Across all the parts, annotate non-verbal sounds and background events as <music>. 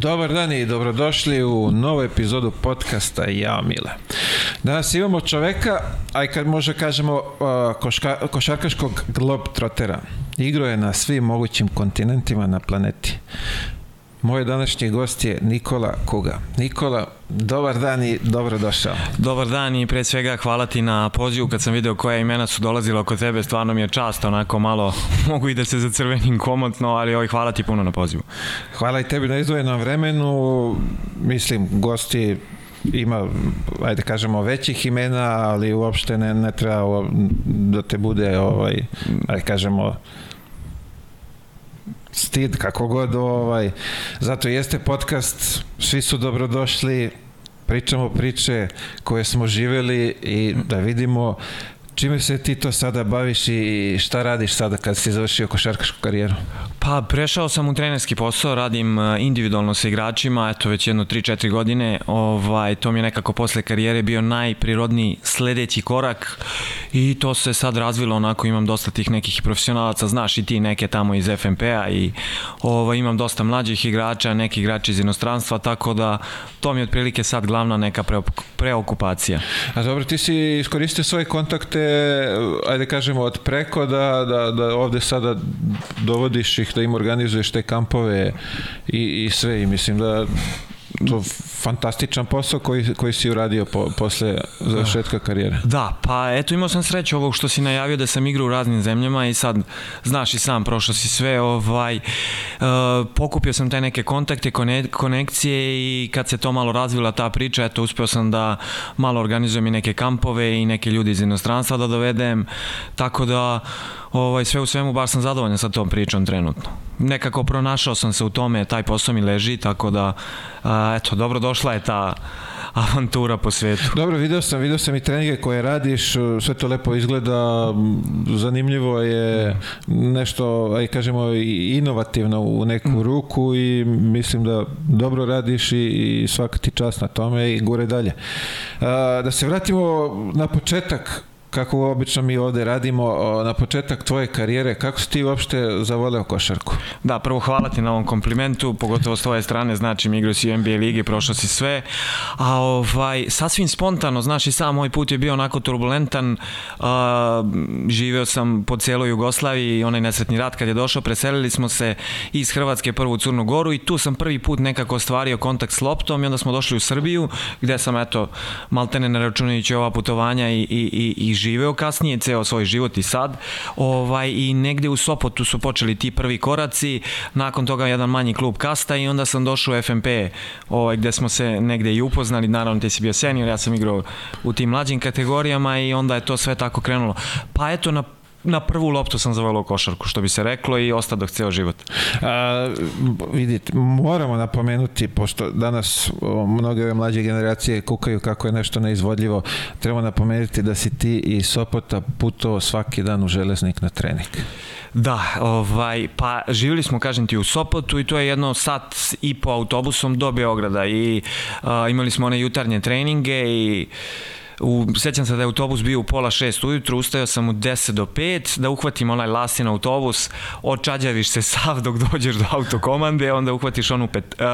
Dobar dan i dobrodošli u novu epizodu podcasta Ja Mile. Danas imamo čoveka, aj kad može kažemo uh, koška, košarkaškog globtrotera. Igro je na svim mogućim kontinentima na planeti. Moj današnji gost je Nikola Kuga. Nikola, dobar dan i dobrodošao. Dobar dan i pre svega hvala ti na pozivu kad sam video koja imena su dolazila oko tebe, stvarno mi je čast, onako malo <laughs> mogu i da se zacrvenim komotno, ali oj, hvala ti puno na pozivu. Hvala i tebi na izdvojenom vremenu. Mislim, gosti ima, ajde kažemo, većih imena, ali uopšte ne, ne treba da te bude, ovaj, ajde kažemo, stid, kako god, ovaj, zato jeste podcast, svi su dobrodošli, pričamo priče koje smo živeli i da vidimo Čime se ti to sada baviš i šta radiš sada kad si završio košarkašku karijeru? Pa prešao sam u trenerski posao, radim e, individualno sa igračima, eto već jedno 3-4 godine, ovaj, to mi je nekako posle karijere bio najprirodniji sledeći korak i to se sad razvilo onako, imam dosta tih nekih profesionalaca, znaš i ti neke tamo iz FNP-a i ovaj, imam dosta mlađih igrača, neki igrači iz inostranstva, tako da to mi je otprilike sad glavna neka preokupacija. A dobro, ti si iskoristio svoje kontakte ajde kažemo, od preko da, da, da ovde sada dovodiš ih, da im organizuješ te kampove i, i sve i mislim da to fantastičan posao koji, koji si uradio po, posle završetka karijere. Da, pa eto imao sam sreću ovog što si najavio da sam igrao u raznim zemljama i sad znaš i sam prošao si sve, ovaj uh, pokupio sam te neke kontakte, konekcije i kad se to malo razvila ta priča, eto uspeo sam da malo organizujem i neke kampove i neke ljudi iz inostranstva da dovedem, tako da ovaj, sve u svemu baš sam zadovoljan sa tom pričom trenutno. Nekako pronašao sam se u tome, taj posao mi leži, tako da, a, eto, dobro došla je ta avantura po svetu. Dobro, video sam, video sam i treninge koje radiš, sve to lepo izgleda, zanimljivo je nešto, aj kažemo, inovativno u neku mm. ruku i mislim da dobro radiš i, i svaka ti čast na tome i gore dalje. A, da se vratimo na početak, kako obično mi ovde radimo, na početak tvoje karijere, kako si ti uopšte zavoleo košarku? Da, prvo hvala ti na ovom komplimentu, pogotovo s tvoje strane, znači igrao si u NBA ligi, prošao si sve, a ovaj, sasvim spontano, znaš i sam moj put je bio onako turbulentan, a, živeo sam po cijeloj Jugoslaviji, onaj nesretni rat kad je došao, preselili smo se iz Hrvatske prvo u Crnu Goru i tu sam prvi put nekako ostvario kontakt s loptom i onda smo došli u Srbiju, gde sam eto, maltene ne računajući ova putovanja i, i, i, i živeo kasnije ceo svoj život i sad ovaj, i negde u Sopotu su počeli ti prvi koraci nakon toga jedan manji klub Kasta i onda sam došao u FMP ovaj, gde smo se negde i upoznali naravno ti si bio senior, ja sam igrao u tim mlađim kategorijama i onda je to sve tako krenulo. Pa eto na na prvu loptu sam zavolao košarku, što bi se reklo i dok ceo život. A, vidite, moramo napomenuti, pošto danas mnoge ove mlađe generacije kukaju kako je nešto neizvodljivo, treba napomenuti da si ti i Sopota putovao svaki dan u železnik na trening. Da, ovaj, pa živjeli smo, kažem ti, u Sopotu i to je jedno sat i po autobusom do Beograda i a, imali smo one jutarnje treninge i u, sećam se da je autobus bio u pola šest ujutru, ustajao sam u 10 do 5, da uhvatim onaj lasin autobus, očađaviš se sav dok dođeš do autokomande, onda uhvatiš onu pet, uh,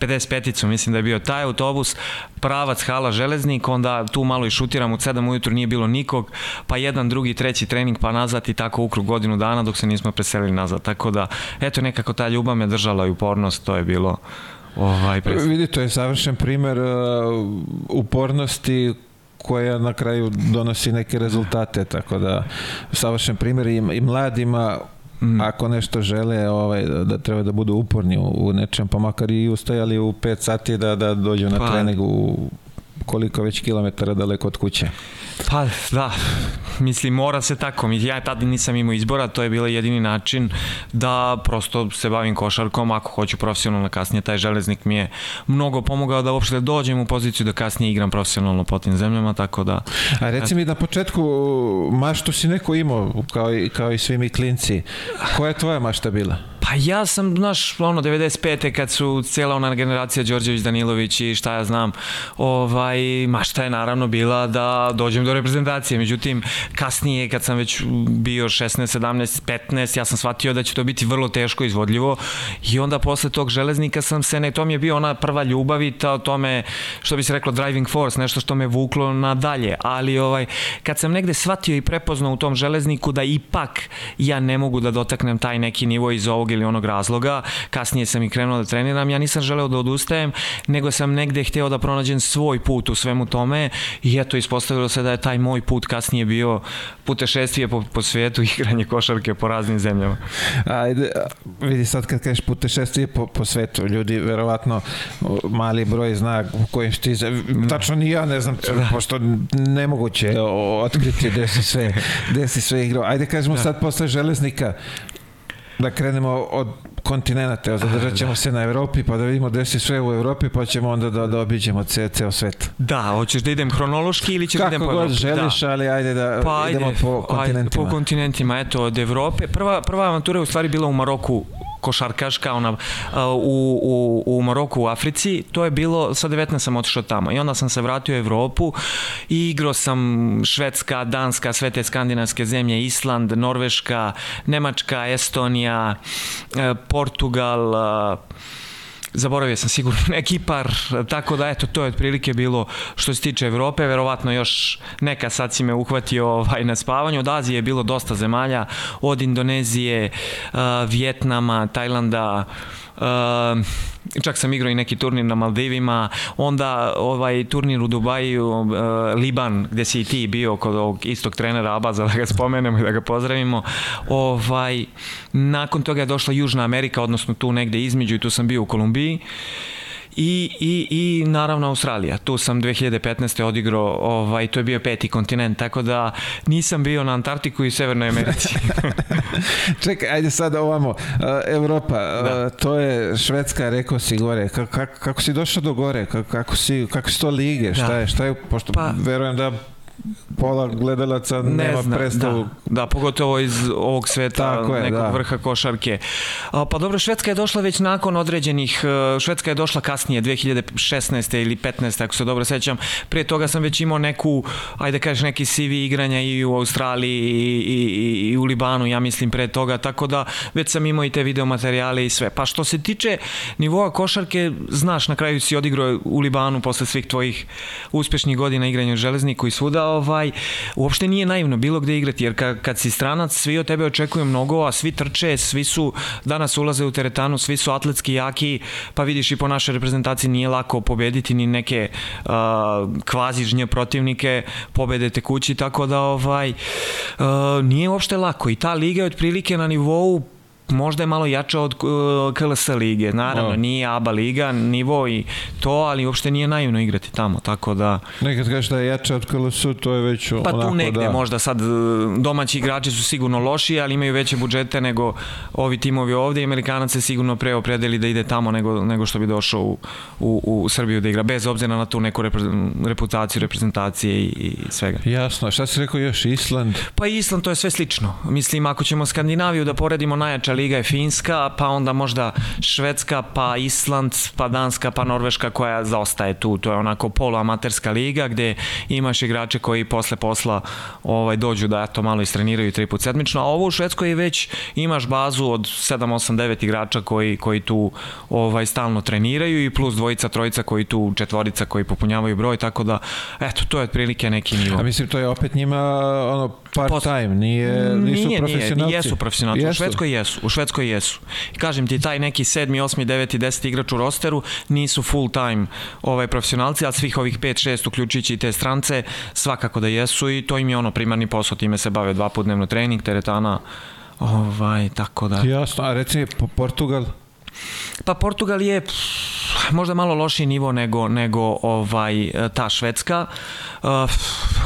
55-icu, mislim da je bio taj autobus, pravac hala železnik, onda tu malo i šutiram u 7 ujutru, nije bilo nikog, pa jedan, drugi, treći trening, pa nazad i tako ukrug godinu dana dok se nismo preselili nazad. Tako da, eto, nekako ta ljubav me držala i upornost, to je bilo Ovaj, Vidi, to je savršen primer uh, upornosti koja na kraju donosi neke rezultate, tako da savršen primjer i, i mladima Mm. ako nešto žele ovaj, da treba da budu uporni u, u nečem, pa makar i ustajali u 5 sati da, da dođu na pa. trening u koliko već kilometara daleko od kuće. Pa da, mislim mora se tako, ja tada nisam imao izbora, to je bilo jedini način da prosto se bavim košarkom, ako hoću profesionalno kasnije, taj železnik mi je mnogo pomogao da uopšte dođem u poziciju da kasnije igram profesionalno po tim zemljama, tako da... A reci mi na početku, maštu si neko imao, kao i, kao i svi mi klinci, koja je tvoja mašta bila? Pa ja sam, znaš, ono, 95. kad su cijela ona generacija Đorđević, Danilović i šta ja znam, ovaj, mašta je naravno bila da dođem do reprezentacije. Međutim, kasnije, kad sam već bio 16, 17, 15, ja sam shvatio da će to biti vrlo teško izvodljivo i onda posle tog železnika sam se, ne, to mi je bio ona prva ljubav i to, to me, što bi se reklo, driving force, nešto što me vuklo nadalje, ali ovaj, kad sam negde shvatio i prepoznao u tom železniku da ipak ja ne mogu da dotaknem taj neki nivo iz ovog ili onog razloga, kasnije sam i krenuo da treniram, ja nisam želeo da odustajem, nego sam negde hteo da pronađem svoj put u svemu tome i eto, ispostavilo se da je taj moj put kasnije bio putešestvije po, po svetu, <laughs> igranje košarke po raznim zemljama. Ajde, vidi sad kad kažeš putešestvije po, po svetu, ljudi verovatno mali broj zna u kojim ti, tačno ni ja ne znam, da. pošto nemoguće otkriti gde si sve, gde si sve igrao. Ajde kažemo da. sad posle železnika, da krenemo od kontinenta, zadržat ćemo da. se na Evropi pa da vidimo gde si sve u Evropi pa ćemo onda da, da obiđemo ceo, ceo svet. Da, hoćeš da idem hronološki ili ćeš Kako da idem po Evropi? Kako god želiš, da. ali ajde da pa, ajde, idemo po kontinentima. Ajde, po kontinentima, eto, od Evrope. Prva, prva avantura je u stvari bila u Maroku košarkaška ona, uh, u, u, u Maroku u Africi, to je bilo, sa 19 sam otišao tamo i onda sam se vratio u Evropu. I igrao sam Švedska, Danska, sve te skandinavske zemlje, Island, Norveška, Nemačka, Estonija, uh, Portugal, uh, zaboravio sam sigurno <laughs> neki par, tako da eto, to je otprilike bilo što se tiče Evrope, verovatno još neka sad si me uhvatio ovaj, na spavanju, od Azije je bilo dosta zemalja, od Indonezije, uh, Vjetnama, Tajlanda, uh, čak sam igrao i neki turnir na Maldivima, onda ovaj turnir u Dubaju, uh, Liban, gde si i ti bio kod ovog istog trenera Abaza, da ga spomenemo i da ga pozdravimo. Ovaj, nakon toga je došla Južna Amerika, odnosno tu negde između i tu sam bio u Kolumbiji i, i, i naravno Australija. Tu sam 2015. odigrao, ovaj, to je bio peti kontinent, tako da nisam bio na Antarktiku i Severnoj Americi. <laughs> Čekaj, ajde sad ovamo. Uh, Evropa, da. uh, to je Švedska, rekao si gore. Kako, kako, kako si došao do gore? Kako, kako, si, kako si to lige? Šta da. je? Šta je? Pošto pa, verujem da pola gledalaca ne nema zna, predstavu. Da, da, pogotovo iz ovog sveta Tako je, nekog da. vrha košarke. A, pa dobro, Švedska je došla već nakon određenih, e, Švedska je došla kasnije, 2016. ili 15. ako se dobro sećam. Prije toga sam već imao neku, ajde da kažeš, neki CV igranja i u Australiji i, i, i u Libanu, ja mislim, pre toga, tako da već sam imao i te videomaterijale i sve. Pa što se tiče nivoa košarke, znaš, na kraju si odigrao u Libanu posle svih tvojih uspešnih godina igranja u Železniku i svuda, ovaj, uopšte nije naivno bilo gde igrati, jer kad, kad si stranac, svi od tebe očekuju mnogo, a svi trče, svi su, danas ulaze u teretanu, svi su atletski jaki, pa vidiš i po našoj reprezentaciji nije lako pobediti ni neke uh, kvazi žnje protivnike, pobedete kući, tako da ovaj, uh, nije uopšte lako. I ta liga je otprilike na nivou možda je malo jača od uh, KLS lige, naravno, no. nije ABA liga, nivo i to, ali uopšte nije naivno igrati tamo, tako da... Nekad kažeš da je jača od KLS, to je već pa onako, tu negde da... možda sad uh, domaći igrači su sigurno loši, ali imaju veće budžete nego ovi timovi ovde i Amerikanac se sigurno pre opredeli da ide tamo nego, nego što bi došao u, u, u Srbiju da igra, bez obzira na tu neku repre, reputaciju, reprezentacije i, i svega. Jasno, šta si rekao još, Island? Pa Island to je sve slično. Mislim, ako ćemo Skandinaviju da poredimo najjača liga je Finska, pa onda možda Švedska, pa Island, pa Danska, pa Norveška koja zaostaje tu. To je onako poluamaterska liga gde imaš igrače koji posle posla ovaj, dođu da eto malo istreniraju tri put sedmično, a ovo u Švedskoj već imaš bazu od 7, 8, 9 igrača koji, koji tu ovaj, stalno treniraju i plus dvojica, trojica koji tu, četvorica koji popunjavaju broj, tako da eto, to je otprilike neki nivo. A mislim, to je opet njima ono part time, nije, nisu nije, profesionalci. Nije, jesu profesionalci. Jesu. U Švedskoj jesu. U Švedskoj jesu. I kažem ti, taj neki sedmi, osmi, deveti, deseti igrač u rosteru nisu full time ovaj, profesionalci, ali svih ovih 5, 6, uključujući i te strance, svakako da jesu i to im je ono primarni posao, time se bave dva put dnevno trening, teretana, ovaj, tako da... Jasno, a reci po Portugal? Pa Portugal je možda malo lošiji nivo nego, nego ovaj, ta Švedska. Uh,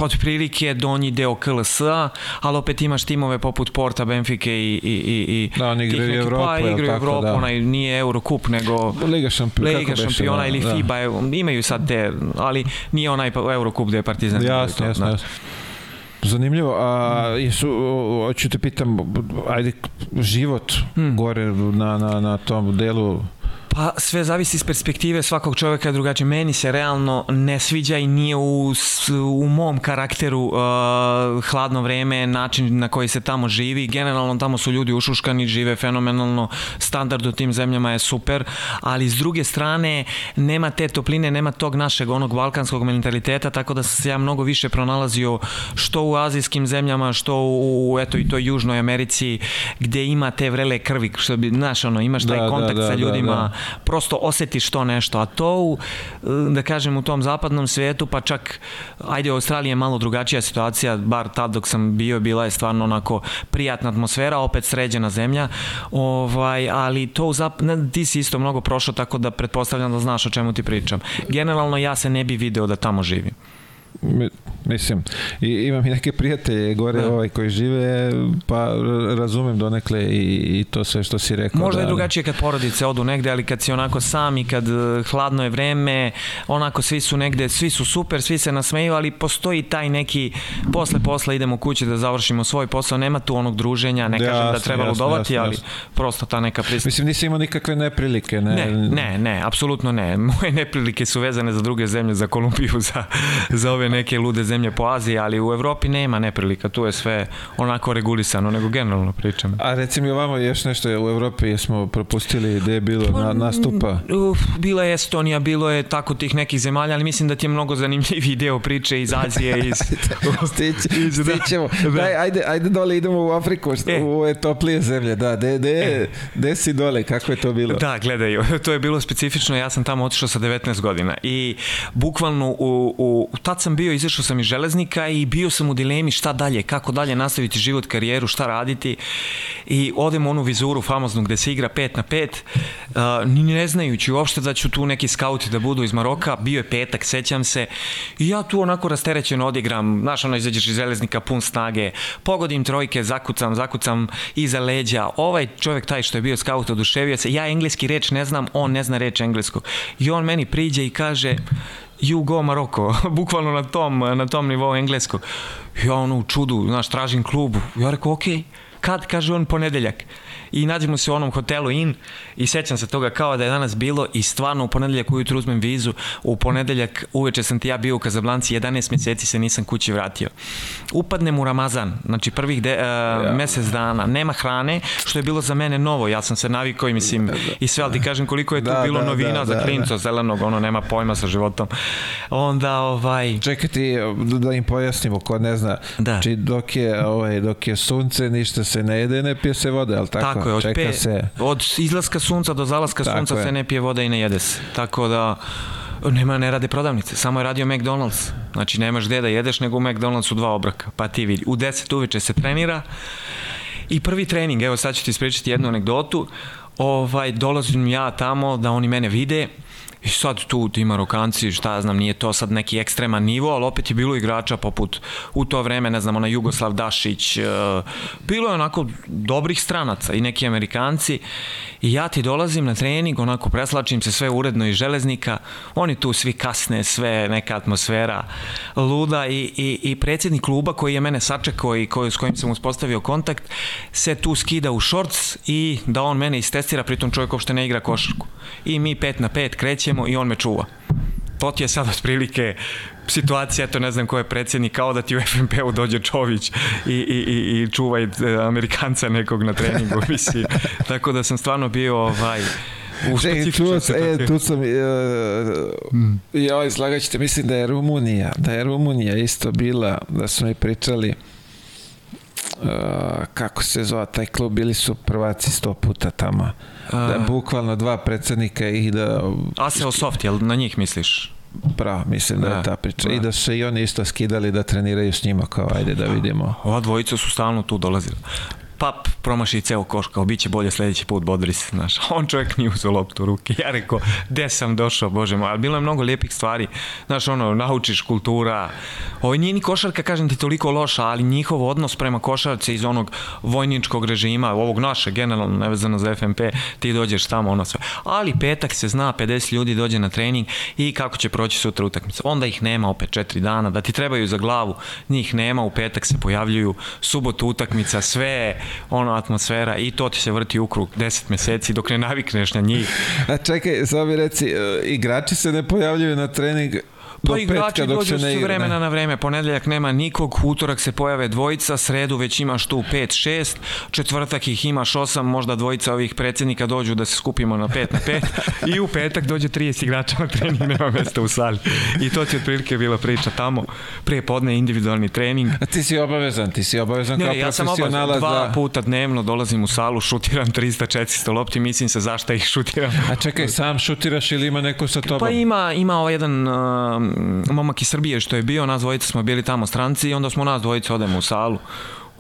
otprilike donji deo KLS-a, ali opet imaš timove poput Porta, Benfica i, i, i, i da, oni igraju Evropu, pa, igraju Evropu, da. onaj nije Eurocup, nego Liga, šampiona, Liga šampiona ili da. FIBA, imaju sad te, ali nije onaj Eurocup gde je Partizan. Jasno, jasno, jasno. Zanimljivo, a jesu, hoću te pitam, ajde, život hmm. gore na, na, na tom delu Pa sve zavisi iz perspektive svakog čoveka drugačije. Meni se realno ne sviđa i nije u, u mom karakteru uh, hladno vreme, način na koji se tamo živi. Generalno tamo su ljudi ušuškani, žive fenomenalno, standard u tim zemljama je super, ali s druge strane nema te topline, nema tog našeg onog balkanskog mentaliteta, tako da sam se ja mnogo više pronalazio što u azijskim zemljama, što u, eto i toj Južnoj Americi, gde ima te vrele krvi, što bi, znaš, ono, imaš taj da, da kontakt da, da, sa ljudima, da, da prosto osetiš to nešto, a to u, da kažem u tom zapadnom svetu, pa čak ajde u Australiji je malo drugačija situacija, bar tad dok sam bio, bila je stvarno onako prijatna atmosfera, opet sređena zemlja, ovaj, ali to u zap... ne, ti si isto mnogo prošao, tako da pretpostavljam da znaš o čemu ti pričam. Generalno ja se ne bi video da tamo živim. Mislim, i, imam i neke prijatelje gore da. ovaj, koji žive, pa razumem donekle i, i to sve što si rekao. Možda da, je drugačije kad porodice odu negde, ali kad si onako sam i kad eh, hladno je vreme, onako svi su negde, svi su super, svi se nasmeju, ali postoji taj neki, posle posla idemo kući da završimo svoj posao, nema tu onog druženja, ne kažem jasne, da treba jasne, ludovati, jasne, ali jasne. prosto ta neka prista. Mislim, nisi imao nikakve neprilike, ne? Ne, ne, ne, apsolutno ne. <laughs> Moje neprilike su vezane za druge zemlje, za Kolumbiju, za, za ove neke lude zemlje po Aziji, ali u Evropi nema neprilika, tu je sve onako regulisano, nego generalno pričam. A reci mi ovamo još nešto u Evropi, jesmo propustili gde je bilo na, pa, nastupa? Uf, bila je Estonija, bilo je tako tih nekih zemalja, ali mislim da ti je mnogo zanimljivih deo priče iz Azije, <laughs> iz... Stić, <laughs> da. stićemo. Da. Daj, ajde, ajde dole idemo u Afriku, što, e. u ove toplije zemlje, da, de, de, e. de si dole, kako je to bilo? Da, gledaj, <laughs> to je bilo specifično, ja sam tamo otišao sa 19 godina i bukvalno u, u, tad sam bio, izašao sam iz železnika i bio sam u dilemi šta dalje, kako dalje nastaviti život, karijeru, šta raditi. I odem u onu vizuru famoznu gde se igra 5 na 5, uh, ni ne znajući uopšte da ću tu neki skauti da budu iz Maroka, bio je petak, sećam se, i ja tu onako rasterećeno odigram, znaš ono izađeš iz železnika pun snage, pogodim trojke, zakucam, zakucam iza leđa, ovaj čovek taj što je bio skaut oduševio se, ja engleski reč ne znam, on ne zna reč engleskog. I on meni priđe i kaže you go Maroko, <laughs> bukvalno na tom, na tom nivou engleskog. Ja ono u čudu, znaš, tražim klub. Ja rekao, okej, okay. kad, kaže on, ponedeljak i nađemo se u onom hotelu In i sećam se toga kao da je danas bilo i stvarno u ponedeljak ujutru uzmem vizu, u ponedeljak uveče sam ti ja bio u Kazablanci, 11 meseci se nisam kući vratio. Upadnem u Ramazan, znači prvih de, uh, ja. mesec dana, nema hrane, što je bilo za mene novo, ja sam se navikao i mislim da, da. i sve, ali ti kažem koliko je tu da, bilo da, novina da, za da, klinca da. zelenog, ono nema pojma sa životom. Onda ovaj... Čekaj ti da im pojasnimo, ko ne zna, da. znači dok je, ovaj, dok je sunce, ništa se ne jede, ne pije se vode, ali tako? Tako je, od, pe, se. od izlaska sunca do zalaska Tako sunca je. se ne pije voda i ne jede se. Tako da nema, ne rade prodavnice, samo je radio McDonald's. Znači nemaš gde da jedeš nego u McDonald'su dva obraka, pa ti vidi. U 10 uveče se trenira i prvi trening, evo sad ću ti ispričati jednu anegdotu, ovaj, dolazim ja tamo da oni mene vide, I sad tu ti Marokanci, šta ja znam, nije to sad neki ekstreman nivo, ali opet je bilo igrača poput u to vreme, ne znam, ona Jugoslav Dašić, e, bilo je onako dobrih stranaca i neki Amerikanci i ja ti dolazim na trening, onako preslačim se sve uredno iz železnika, oni tu svi kasne, sve neka atmosfera luda i, i, i predsjednik kluba koji je mene sačekao i koji, s kojim sam uspostavio kontakt, se tu skida u šorc i da on mene istestira, pritom čovjek uopšte ne igra košarku. I mi pet na pet krećemo i on me čuva to ti je sad otprilike situacija, eto ne znam ko je predsjednik, kao da ti u FNP-u dođe Čović i, i, i, i čuva i e, Amerikanca nekog na treningu, <laughs> mislim. Tako da sam stvarno bio ovaj, u e, tu, e, tu sam, e, mm. joj, slagat ćete, mislim da je Rumunija, da je Rumunija isto bila, da smo i pričali, uh, kako se zove taj klub, bili su prvaci sto puta tamo. Da, bukvalno dva predsednika i da... Aseo Soft, jel na njih misliš? Pravo, mislim da, da je ta priča. Da. I da su se i oni isto skidali da treniraju s njima, kao ajde da vidimo. Ova dvojica su stalno tu dolazili. Pap promaši ceo koš, kao bit će bolje sledeći put, bodri se, znaš. <laughs> On čovjek nije uzeo loptu u ruke. Ja rekao, gde sam došao, bože moj, ali bilo je mnogo lijepih stvari. Znaš, ono, naučiš kultura. Ovo nije ni košarka, kažem ti, toliko loša, ali njihov odnos prema košarci iz onog vojničkog režima, ovog naše, generalno, nevezano za FMP, ti dođeš tamo, ono sve. Ali petak se zna, 50 ljudi dođe na trening i kako će proći sutra utakmica. Onda ih nema opet četiri dana, da ti trebaju za glavu, njih nema, u petak se pojavljuju, subotu utakmica, sve, ono, atmosfera i to ti se vrti u krug 10 meseci dok ne navikneš na njih. <laughs> A čekaj, samo mi reci, e, igrači se ne pojavljuju na trening Pa igrači dođu s vremena na vreme, ponedeljak nema nikog, utorak se pojave dvojica, sredu već imaš tu 5-6, četvrtak ih imaš 8, možda dvojica ovih predsednika dođu da se skupimo na 5 na 5 i u petak dođe 30 igrača na trening, nema mesta u sali. I to ti otprilike bila priča tamo, prije podne individualni trening. A ti si obavezan, ti si obavezan ne, kao ja sam obavezan, dva da... puta dnevno dolazim u salu, šutiram 300-400 lopti, mislim se zašta ih šutiram. A čekaj, sam šutiraš ili ima neko sa tobom? Pa ima, ima ovaj jedan uh, momak iz Srbije što je bio, nas dvojica smo bili tamo stranci i onda smo nas dvojica odemo u salu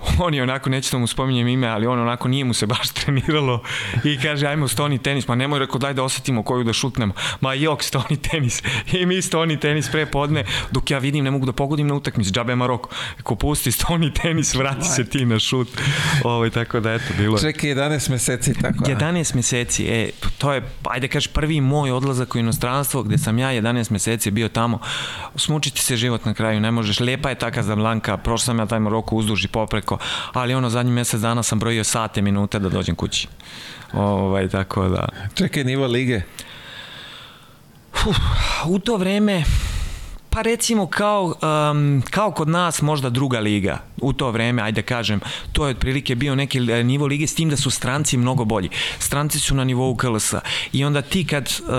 <laughs> on je onako, neću da mu spominjem ime, ali on onako nije mu se baš <laughs> treniralo i kaže ajmo stoni tenis, ma nemoj rekao daj da osetimo koju da šutnemo, ma jok stoni tenis. <laughs> I mi stoni tenis pre podne, dok ja vidim ne mogu da pogodim na utakmicu, džabe Maroko, ako pusti stoni tenis, vrati se ti na šut, ovo i tako da eto bilo je. Čekaj 11 meseci tako. 11 meseci, e, to je, ajde kaži prvi moj odlazak u inostranstvo gde sam ja 11 meseci bio tamo, smučiti se život na kraju, ne možeš, lepa je taka za Blanka, prošao sam ja taj Maroko uzduži popreko daleko, ali ono zadnji mesec dana sam brojio sate, minute da dođem kući. Ovaj, tako da... Čekaj, nivo lige? Uf, u to vreme Pa recimo kao, um, kao kod nas možda druga liga u to vreme, ajde kažem, to je otprilike bio neki e, nivo lige s tim da su stranci mnogo bolji. Stranci su na nivou KLS-a i onda ti kad uh,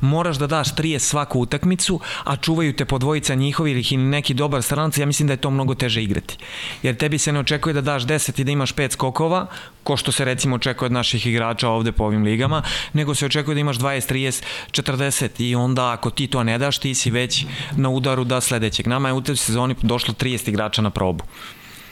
moraš da daš trije svaku utakmicu, a čuvaju te po dvojica njihovih ili neki dobar stranac, ja mislim da je to mnogo teže igrati. Jer tebi se ne očekuje da daš 10 i da imaš 5 skokova, ko što se recimo očekuje od naših igrača ovde po ovim ligama, nego se očekuje da imaš 20, 30, 40 i onda ako ti to ne daš, ti si već na udaru da sledećeg. Nama je u toj sezoni došlo 30 igrača na probu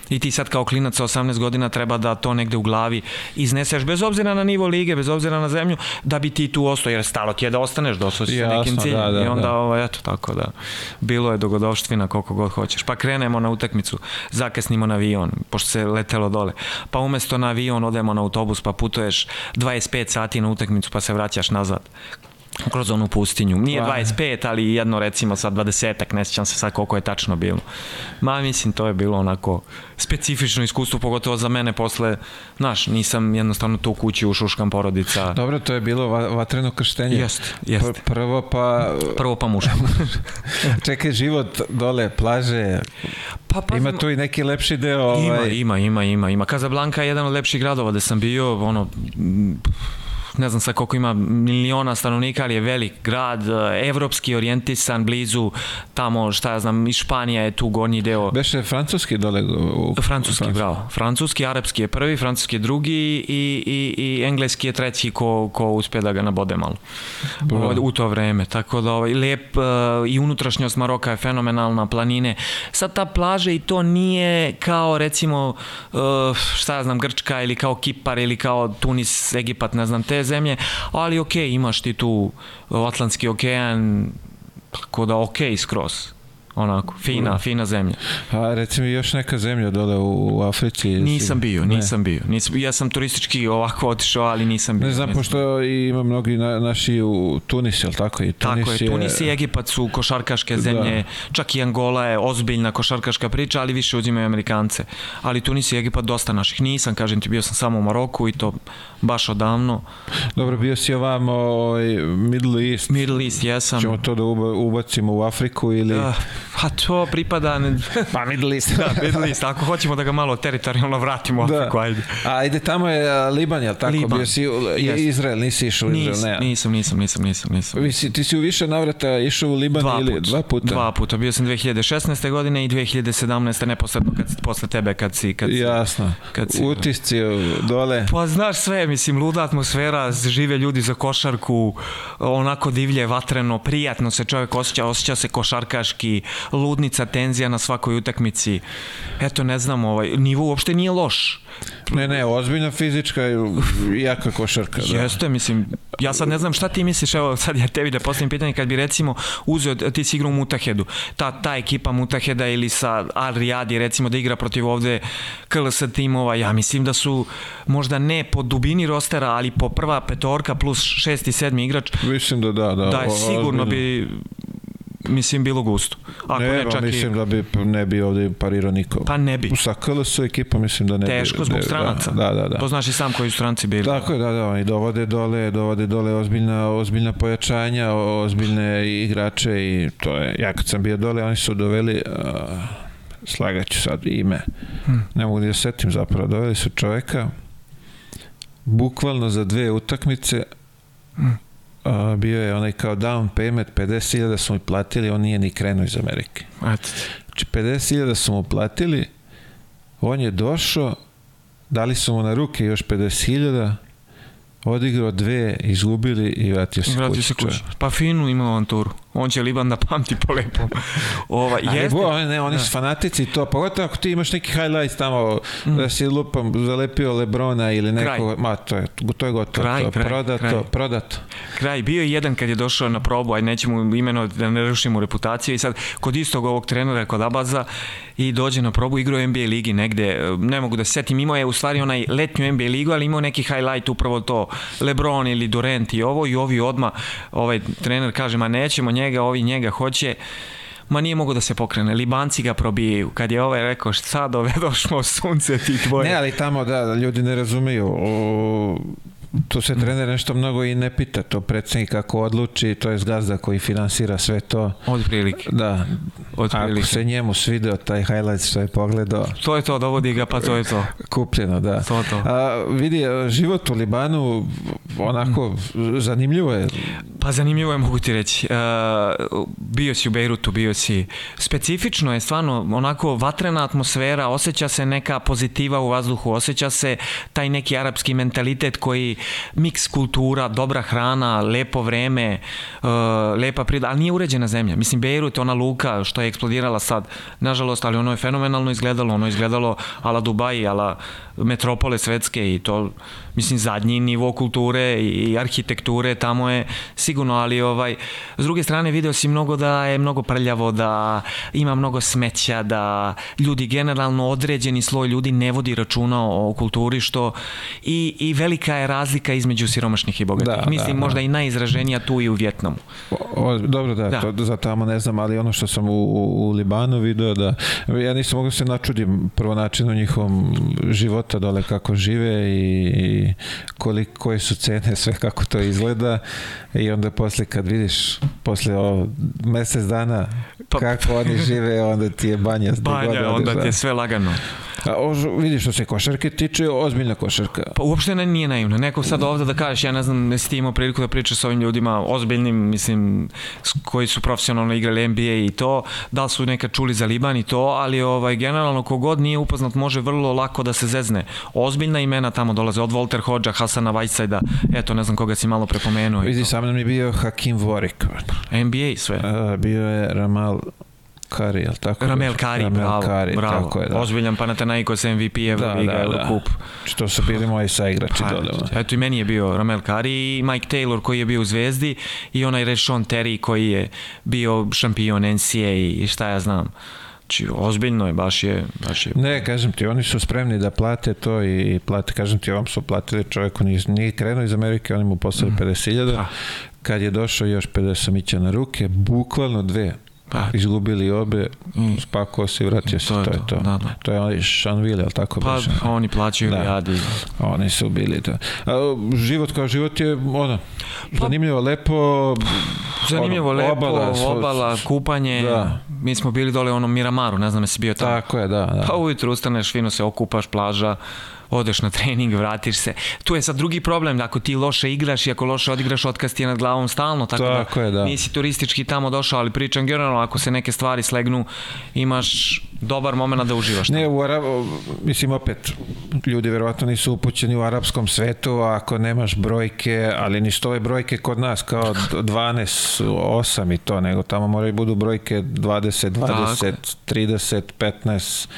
i ti sad kao klinac sa 18 godina treba da to negde u glavi izneseš bez obzira na nivo lige, bez obzira na zemlju, da bi ti tu ostao, jer stalo ti je da ostaneš, dosao si sa nekim ciljem da, da, i onda da. ovo, eto, tako da bilo je dogodovštvina koliko god hoćeš. Pa krenemo na utakmicu, zakasnimo na avion, pošto se letelo dole, pa umesto na avion odemo na autobus, pa putuješ 25 sati na utakmicu, pa se vraćaš nazad kroz onu pustinju. Nije 25, ali jedno recimo sad 20-ak, ne sjećam se sad koliko je tačno bilo. Ma mislim to je bilo onako specifično iskustvo, pogotovo za mene posle, znaš, nisam jednostavno tu kući u šuškam porodica. Dobro, to je bilo vatreno krštenje. Jeste, jeste. Pr prvo pa... Prvo pa muško. <laughs> Čekaj, život dole, plaže, pa, pa, ima tu i neki lepši deo. Ovaj... Ima, ima, ima, ima. ima. Kazablanka je jedan od lepših gradova gde sam bio, ono, ne znam sa koliko ima miliona stanovnika, ali je velik grad, evropski orijentisan, blizu tamo, šta ja znam, i Španija je tu gornji deo. Beše francuski dole? U... Francuski, Francuski. bravo. Francuski, arapski je prvi, francuski je drugi i, i, i engleski je treći ko, ko uspe da ga nabode malo. Bravo. U to vreme. Tako da ovaj, lep uh, i unutrašnjost Maroka je fenomenalna, planine. Sad ta plaža i to nije kao recimo uh, šta ja znam, Grčka ili kao Kipar ili kao Tunis, Egipat, ne znam, te zemlje, ali ok, imaš ti tu Atlantski okean, tako da ok skroz onako, fina, mm. fina zemlja. A recimo još neka zemlja dole u, Africi? Nisam bio, nisam ne. bio. Nisam, ja sam turistički ovako otišao, ali nisam bio. Ne znam, pošto ima mnogi na, naši u Tunis, je tako? I Tunis tako je, je, Tunis i Egipat su košarkaške da. zemlje, da. čak i Angola je ozbiljna košarkaška priča, ali više uzimaju Amerikance. Ali Tunis i Egipat dosta naših. Nisam, kažem ti, bio sam samo u Maroku i to baš odavno. Dobro, bio si ovamo ovaj, Middle East. Middle East, jesam. Ćemo to da ubacimo u Afriku ili... Uh, Pa to pripada... pa <laughs> Middle East. da, Middle East. Ako hoćemo da ga malo teritorijalno vratimo da. Afriku, ajde. A ajde, tamo je Liban, je tako? Liban. Bio si yes. Izrael, nisi išao u Izrael, ne? Nisam, nisam, nisam, nisam, nisam. Vi si, ti si u više navrata išao u Liban dva ili put, dva puta? Dva puta. Bio sam 2016. godine i 2017. neposredno kad, posle tebe kad si... Kad si Jasno. Kad si, Utisci dole. Pa znaš sve, mislim, luda atmosfera, žive ljudi za košarku, onako divlje, vatreno, prijatno se čovjek osjeća, osjeća se košarkaški, ludnica, tenzija na svakoj utakmici. Eto, ne znam, ovaj, nivo uopšte nije loš. Ne, ne, ozbiljna fizička i jaka košarka. Da. Jeste, mislim, ja sad ne znam šta ti misliš, evo sad ja tebi da postavim pitanje, kad bi recimo uzeo, ti si igrao u Mutahedu, ta, ta ekipa Mutaheda ili sa Al Riyadi recimo da igra protiv ovde KLS timova, ja mislim da su možda ne po dubini rostera, ali po prva petorka plus šesti, sedmi igrač. Mislim da da, da. Da, sigurno bi mislim bilo gusto. Ako ne, ne čak mislim i... da bi ne bi ovde parirao niko. Pa ne bi. Sa KLS ekipom mislim da ne Teško, bi. Teško zbog stranaca. Da, da, da. To znaš i sam koji su stranci bili. Tako je, da, da, oni dovode dole, dovode dole ozbiljna, ozbiljna pojačanja, ozbiljne igrače i to je, ja kad sam bio dole, oni su doveli, uh, slagaću sad ime, hmm. ne mogu da setim zapravo, doveli su čoveka, bukvalno za dve utakmice, hmm a, bio je onaj kao down payment, 50.000 su mu platili, on nije ni krenuo iz Amerike. Znači 50.000 su mu platili, on je došao, dali su mu na ruke još 50.000, odigrao dve, izgubili i vratio se vratio kući. Se kući. Pa finu imao avanturu on će Liban da pamti po lepom. Ova, jeste, bo, ne, oni da. su fanatici to, pogotovo ako ti imaš neki highlights tamo, mm. da si lupam zalepio Lebrona ili neko, kraj. ma to je, to je gotovo, kraj, to, kraj, prodato, kraj. prodato. Kraj, bio je jedan kad je došao na probu, aj nećemo imeno da ne rušimo reputaciju i sad kod istog ovog trenera kod Abaza i dođe na probu, igrao NBA ligi negde, ne mogu da se setim, imao je u stvari onaj letnju NBA ligu, ali imao neki highlight upravo to, Lebron ili Durant i ovo i ovi odma, ovaj trener kaže, ma nećemo njega njega, ovi njega hoće, ma nije mogo da se pokrene. Libanci ga probijaju. Kad je ovaj rekao šta dovedošmo <laughs> sunce ti tvoje. Ne, ali tamo da, ljudi ne razumeju. O, tu se trener nešto mnogo i ne pita, to predsednik kako odluči, to je gazda koji finansira sve to. Od prilike. Da. Od prilike. Ako se njemu svideo taj highlight što je pogledao. To je to, dovodi ga, pa to je to. Kupljeno, da. To to. A, vidi, život u Libanu onako zanimljivo je. Pa zanimljivo je, mogu ti reći. Uh, bio si u Bejrutu, bio si... Specifično je stvarno onako vatrena atmosfera, osjeća se neka pozitiva u vazduhu, osjeća se taj neki arapski mentalitet koji miks kultura, dobra hrana, lepo vreme, uh, lepa prida, ali nije uređena zemlja. Mislim, Beirut, ona luka što je eksplodirala sad, nažalost, ali ono je fenomenalno izgledalo, ono je izgledalo ala Dubai, ala metropole svetske i to, mislim, zadnji nivo kulture i arhitekture tamo je sigurno, ali ovaj, s druge strane video si mnogo da je mnogo prljavo, da ima mnogo smeća, da ljudi generalno određeni sloj ljudi ne vodi računa o kulturi, što i, i velika je razlika između siromašnih i bogatih. Da, mislim, da, možda da. i najizraženija tu i u Vjetnamu. O, o, dobro, da, da. To, za tamo ne znam, ali ono što sam u, u, u Libanu video, da ja nisam mogu da se načudim prvo načinu njihovom života dole kako žive i, i koliko, koje su cene, sve kako to izgleda i onda posle kad vidiš posle o, mesec dana pa, kako oni žive, onda ti je banja. Banja, onda ti je da. sve lagano. A, o, vidiš što se košarke tiče, ozbiljna košarka. Pa uopšte ne, nije naivno. Neko sad ovde da kažeš, ja ne znam, ne si ti imao priliku da pričaš sa ovim ljudima, ozbiljnim, mislim, koji su profesionalno igrali NBA i to, da li su nekad čuli za Liban i to, ali ovaj, generalno kogod nije upoznat može vrlo lako da se zezne. Ozbiljna imena tamo dolaze, od Walter Hodža, Hasana Whiteside-a, eto, ne znam koga si malo prepomenuo. Vidi, sa mnom je bio Hakim Vorik. NBA sve. A, bio je Ramal Kari, jel tako? Ramel Kari, Ramel bravo, Kari, bravo. Tako je, da. Ozbiljan Panathinaikos MVP Euroliga, da, da, da. kup. Što su bili moji saigrači pa, dole. Eto i meni je bio Ramel Kari i Mike Taylor koji je bio u Zvezdi i onaj Reshon Terry koji je bio šampion NCAA i šta ja znam. Znači, ozbiljno je, baš je, baš je... Ne, kažem ti, oni su spremni da plate to i plate, kažem ti, ovom su platili čovjeku, nije, nije krenuo iz Amerike, oni mu poslali mm. 50.000, pa. kad je došao još 50 samića na ruke, bukvalno dve, Pa. Izgubili obe, mm. spakao se i vratio se, to, to je to. Da, da. To je onaj Šanville, ali tako pa? Pa oni plaćaju da. radi. Oni su bili, da. A, život kao život je, ono, pa, zanimljivo, lepo, Zanimljivo, ono, lepo, obala, obala kupanje. Da. Mi smo bili dole u onom Miramaru, ne znam jesi bio tamo. Tako je, da. da. Pa ujutru ustaneš, fino se okupaš, plaža, odeš na trening, vratiš se. Tu je sad drugi problem, da ako ti loše igraš i ako loše odigraš, otkaz ti je nad glavom stalno, tako, tako da, je, da nisi turistički tamo došao, ali pričam generalno, ako se neke stvari slegnu, imaš dobar moment da uživaš. Ne, u Arab, mislim opet, ljudi verovatno nisu upućeni u arapskom svetu, ako nemaš brojke, ali ništa ove brojke kod nas kao 12, 8 i to, nego tamo moraju budu brojke 20, 20, Tako. 30, 15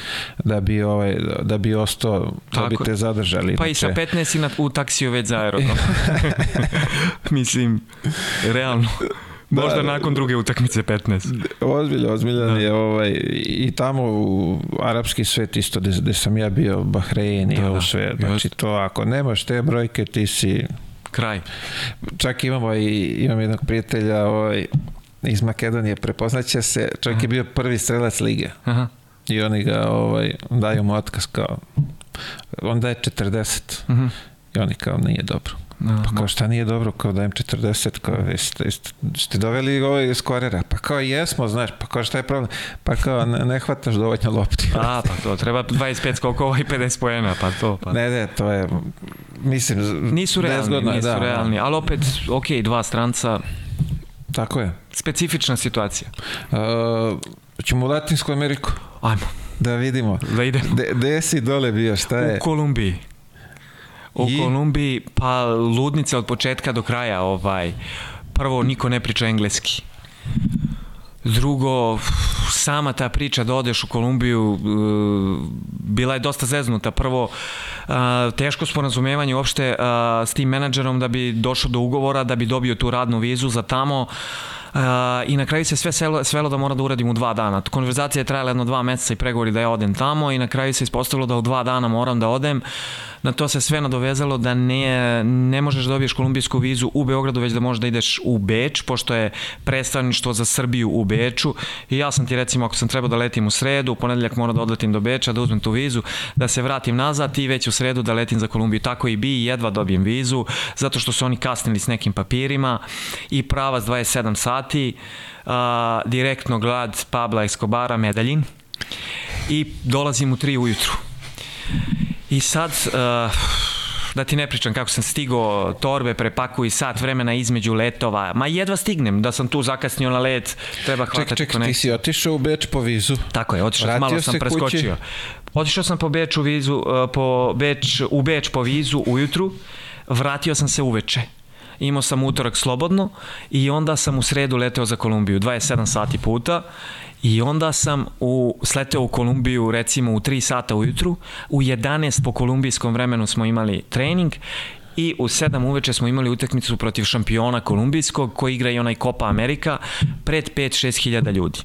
da bi ovaj da bi ostao, da bi te zadržali. Pa i sa 15 i na, u taksiju već za aerodrom. <laughs> <laughs> mislim, realno. Možda da, nakon druge utakmice 15. Ozbiljno, ozbiljno da. je ovaj, i tamo u arapski svet isto gde, sam ja bio, Bahrein i da, ovo da. sve. Znači to ako nemaš te brojke ti si... Kraj. Čak imamo i imam jednog prijatelja ovaj, iz Makedonije, prepoznaće se, čovjek Aha. je bio prvi strelac lige. Aha. I oni ga ovaj, daju mu otkaz kao on daje 40. Uh -huh. I oni kao nije dobro. No, pa kao šta nije dobro, kao dajem 40, kao jeste, jeste, ste doveli ovaj skorera, pa kao jesmo, znaš, pa kao šta je problem, pa kao ne, ne hvataš dovoljno lopti. A, pa to, treba 25 skokova i 50 pojena, pa to. Pa. Ne, ne, to je, mislim, nisu realni, zgodno, nisu da, realni, ali opet, ok, dva stranca, Tako je. Specifična situacija. Uh, ćemo u Latinsku Ameriku? Ajmo. Da vidimo. Da idemo. Gde si dole bio, šta je? U Kolumbiji u I... Kolumbiji, pa ludnica od početka do kraja, ovaj, prvo niko ne priča engleski. Drugo, sama ta priča da odeš u Kolumbiju uh, bila je dosta zeznuta. Prvo, uh, teško sporazumevanje uopšte uh, s tim menadžerom da bi došao do ugovora, da bi dobio tu radnu vizu za tamo. Uh, i na kraju se sve svelo, svelo da mora da uradim u dva dana. Konverzacija je trajala jedno dva meseca i pregovori da ja odem tamo i na kraju se ispostavilo da u dva dana moram da odem. Uh, na to se sve nadovezalo da ne, ne možeš da dobiješ kolumbijsku vizu u Beogradu, već da možeš da ideš u Beč, pošto je predstavništvo za Srbiju u Beču. I ja sam ti recimo, ako sam trebao da letim u sredu, u ponedeljak moram da odletim do Beča, da uzmem tu vizu, da se vratim nazad i već u sredu da letim za Kolumbiju. Tako i bi, jedva dobijem vizu, zato što su oni kasnili s nekim papirima i pravac 27 sati, a, direktno glad Pabla Escobara, Medaljin i dolazim u 3 ujutru. I sad, uh, da ti ne pričam kako sam stigao, torbe prepakuj sat vremena između letova, ma jedva stignem, da sam tu zakasnio na let, treba hvatati ček, ček, ti si otišao u Beč po vizu. Tako je, otišao, malo sam preskočio. Kući. Otišao sam po Beč u vizu, uh, po Beč, u Beč po vizu ujutru, vratio sam se uveče imao sam utorak slobodno i onda sam u sredu leteo za Kolumbiju, 27 sati puta I onda sam u, sleteo u Kolumbiju recimo u 3 sata ujutru, u 11 po kolumbijskom vremenu smo imali trening i u 7 uveče smo imali utakmicu protiv šampiona kolumbijskog koji igra i onaj Copa Amerika pred 5-6 hiljada ljudi.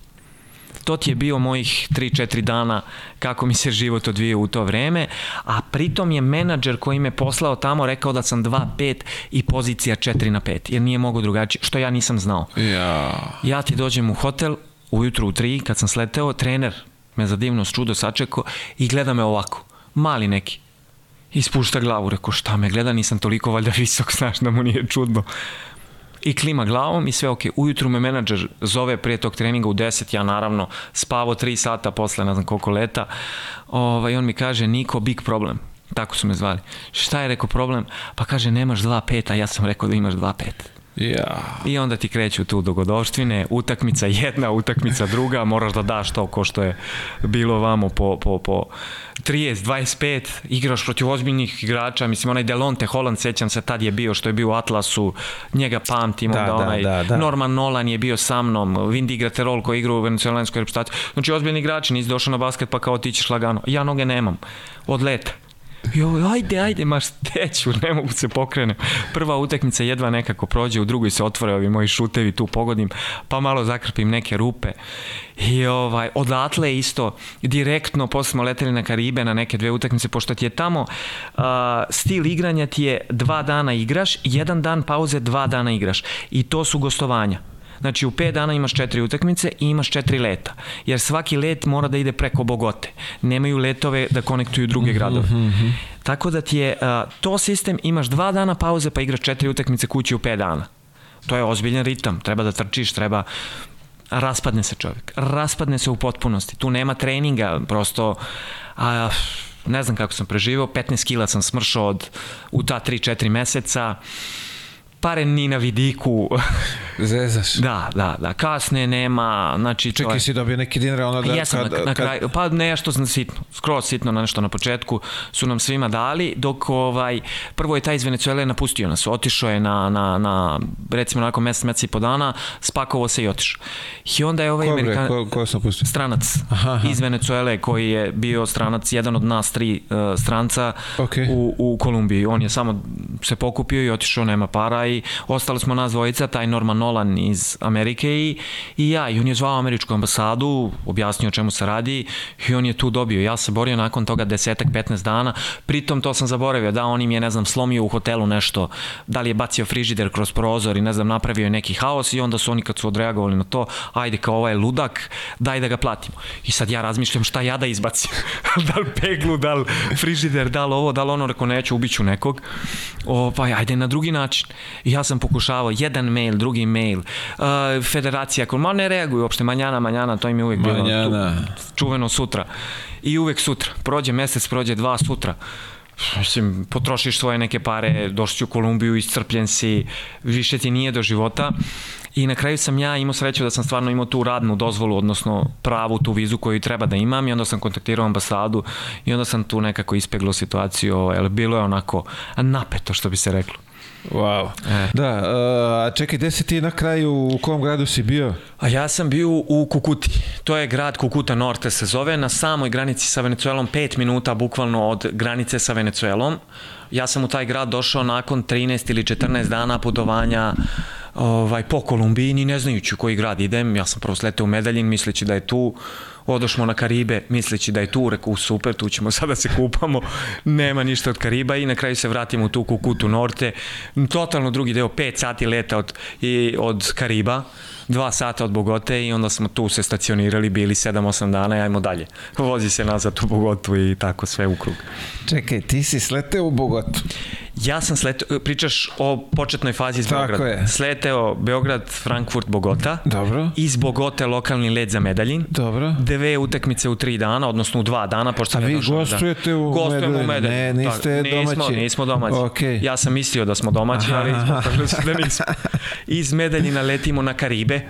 To ti je bio mojih 3-4 dana kako mi se život odvije u to vreme, a pritom je menadžer koji me poslao tamo rekao da sam 2-5 i pozicija 4 na 5, jer nije mogo drugačije, što ja nisam znao. Ja. Ja ti dođem u hotel, ujutru u tri, kad sam sleteo, trener me za divnost čudo sačekao i gleda me ovako, mali neki. I spušta glavu, rekao šta me gleda, nisam toliko valjda visok, <laughs> znaš da mu nije čudno. I klima glavom i sve ok. Ujutru me menadžer zove prije tog treninga u 10, ja naravno spavo 3 sata posle ne znam koliko leta. Ovaj, on mi kaže, Niko, big problem. Tako su me zvali. Šta je rekao problem? Pa kaže, nemaš 2-5, a ja sam rekao da imaš 2-5. Ja. I onda ti kreću tu dogodovštine, utakmica jedna, utakmica druga, moraš da daš to ko što je bilo vamo po, po, po 30, 25, igraš protiv ozbiljnih igrača, mislim onaj Delonte Holland, sećam se, tad je bio što je bio u Atlasu, njega pamtim, da, da, onaj da, da. Norman Nolan je bio sa mnom, Vindy Graterol koji igra u venezuelanskoj reprezentaciji, znači ozbiljni igrači, nisi došao na basket pa kao ti ćeš lagano, ja noge nemam, od leta Jo, ajde, ajde, maš teću, ne mogu se pokrene. Prva utakmica jedva nekako prođe, u drugoj se otvore ovi moji šutevi, tu pogodim, pa malo zakrpim neke rupe. I ovaj, odatle isto, direktno, posle smo leteli na Karibe na neke dve utakmice, pošto ti je tamo uh, stil igranja ti je dva dana igraš, jedan dan pauze, dva dana igraš. I to su gostovanja. Znači u 5 dana imaš četiri utakmice i imaš četiri leta. Jer svaki let mora da ide preko Bogote. Nemaju letove da konektuju druge mhm, gradove. Mm -hmm. Tako da ti je uh, to sistem, imaš dva dana pauze pa igraš četiri utakmice kući u 5 dana. To je ozbiljan ritam. Treba da trčiš, treba raspadne se čovjek. Raspadne se u potpunosti. Tu nema treninga, prosto a, ne znam kako sam preživao, 15 kila sam smršao od, u ta 3-4 meseca pare ni na vidiku. <laughs> Zezaš. da, da, da, kasne nema, znači Čekaj, je... si dobio neki dinar, ono da... Jesam na, na kraju, pa nešto sitno, skroz sitno na nešto na početku su nam svima dali, dok ovaj, prvo je taj iz Venecuele napustio nas, otišao je na, na, na recimo nakon mesec, mesec i po dana, spakovao se i otišao. I onda je ovaj Ko, Amerikan... ko, ko sam pustio? Stranac Aha, aha. iz Venecuele koji je bio stranac, jedan od nas tri uh, stranca Okej. u, u Kolumbiji. On je samo se pokupio i otišao, nema para i ostali smo nas dvojica, taj Norman Nolan iz Amerike i, i ja. I on je zvao američku ambasadu, objasnio o čemu se radi i on je tu dobio. Ja se borio nakon toga desetak, 15 dana. Pritom to sam zaboravio, da on im je, ne znam, slomio u hotelu nešto, da li je bacio frižider kroz prozor i ne znam, napravio je neki haos i onda su oni kad su odreagovali na to, ajde kao ovaj ludak, daj da ga platimo. I sad ja razmišljam šta ja da izbacim. <laughs> da li peglu, da li frižider, da li ovo, da li ono, rekao neću, ubiću nekog. Ovaj, ajde na drugi način. Ja sam pokušavao jedan mail, drugi mail, uh, federacija, ma ne reaguju uopšte, manjana, manjana, to im je uvijek bilo Manjana. tu, čuveno sutra. I uvek sutra. Prođe mesec, prođe dva sutra. Mislim, potrošiš svoje neke pare, došli u Kolumbiju, iscrpljen si, više ti nije do života. I na kraju sam ja imao sreću da sam stvarno imao tu radnu dozvolu, odnosno pravu tu vizu koju treba da imam i onda sam kontaktirao ambasadu i onda sam tu nekako ispeglo situaciju, ovaj, ali bilo je onako napeto što bi se reklo. Wow. E. Da, uh, a čekaj, gde si ti na kraju, u kom gradu si bio? A ja sam bio u Kukuti. To je grad Kukuta Norte se zove, na samoj granici sa Venecuelom, 5 minuta bukvalno od granice sa Venecuelom. Ja sam u taj grad došao nakon 13 ili 14 dana putovanja ovaj, po Kolumbiji, ni ne znajući u koji grad idem. Ja sam prvo sleteo u Medaljin, misleći da je tu, odošmo na Karibe, misleći da je tu, reku super, tu ćemo sada se kupamo, nema ništa od Kariba i na kraju se vratimo u tu Kukutu Norte, totalno drugi deo, 5 sati leta od, i, od Kariba, dva sata od Bogote i onda smo tu se stacionirali, bili 7-8 dana i ajmo dalje. Vozi se nazad u Bogotu i tako sve u krug. Čekaj, ti si sleteo u Bogotu. Ja sam sleteo, pričaš o početnoj fazi iz Tako Beograda. je. Sleteo Beograd, Frankfurt, Bogota. Dobro. Iz Bogote lokalni let za Medaljin. Dobro. Dve utakmice u tri dana, odnosno u dva dana, pošto A vi došao, gostujete u Gostujemo u? Medaljinu. Ne, niste tako. nismo, domaći. Nismo domaći. Okej. Ja sam mislio da smo domaći, ali Aha. se <laughs> da nismo. <laughs> Iz Medaljina letimo na Karibe,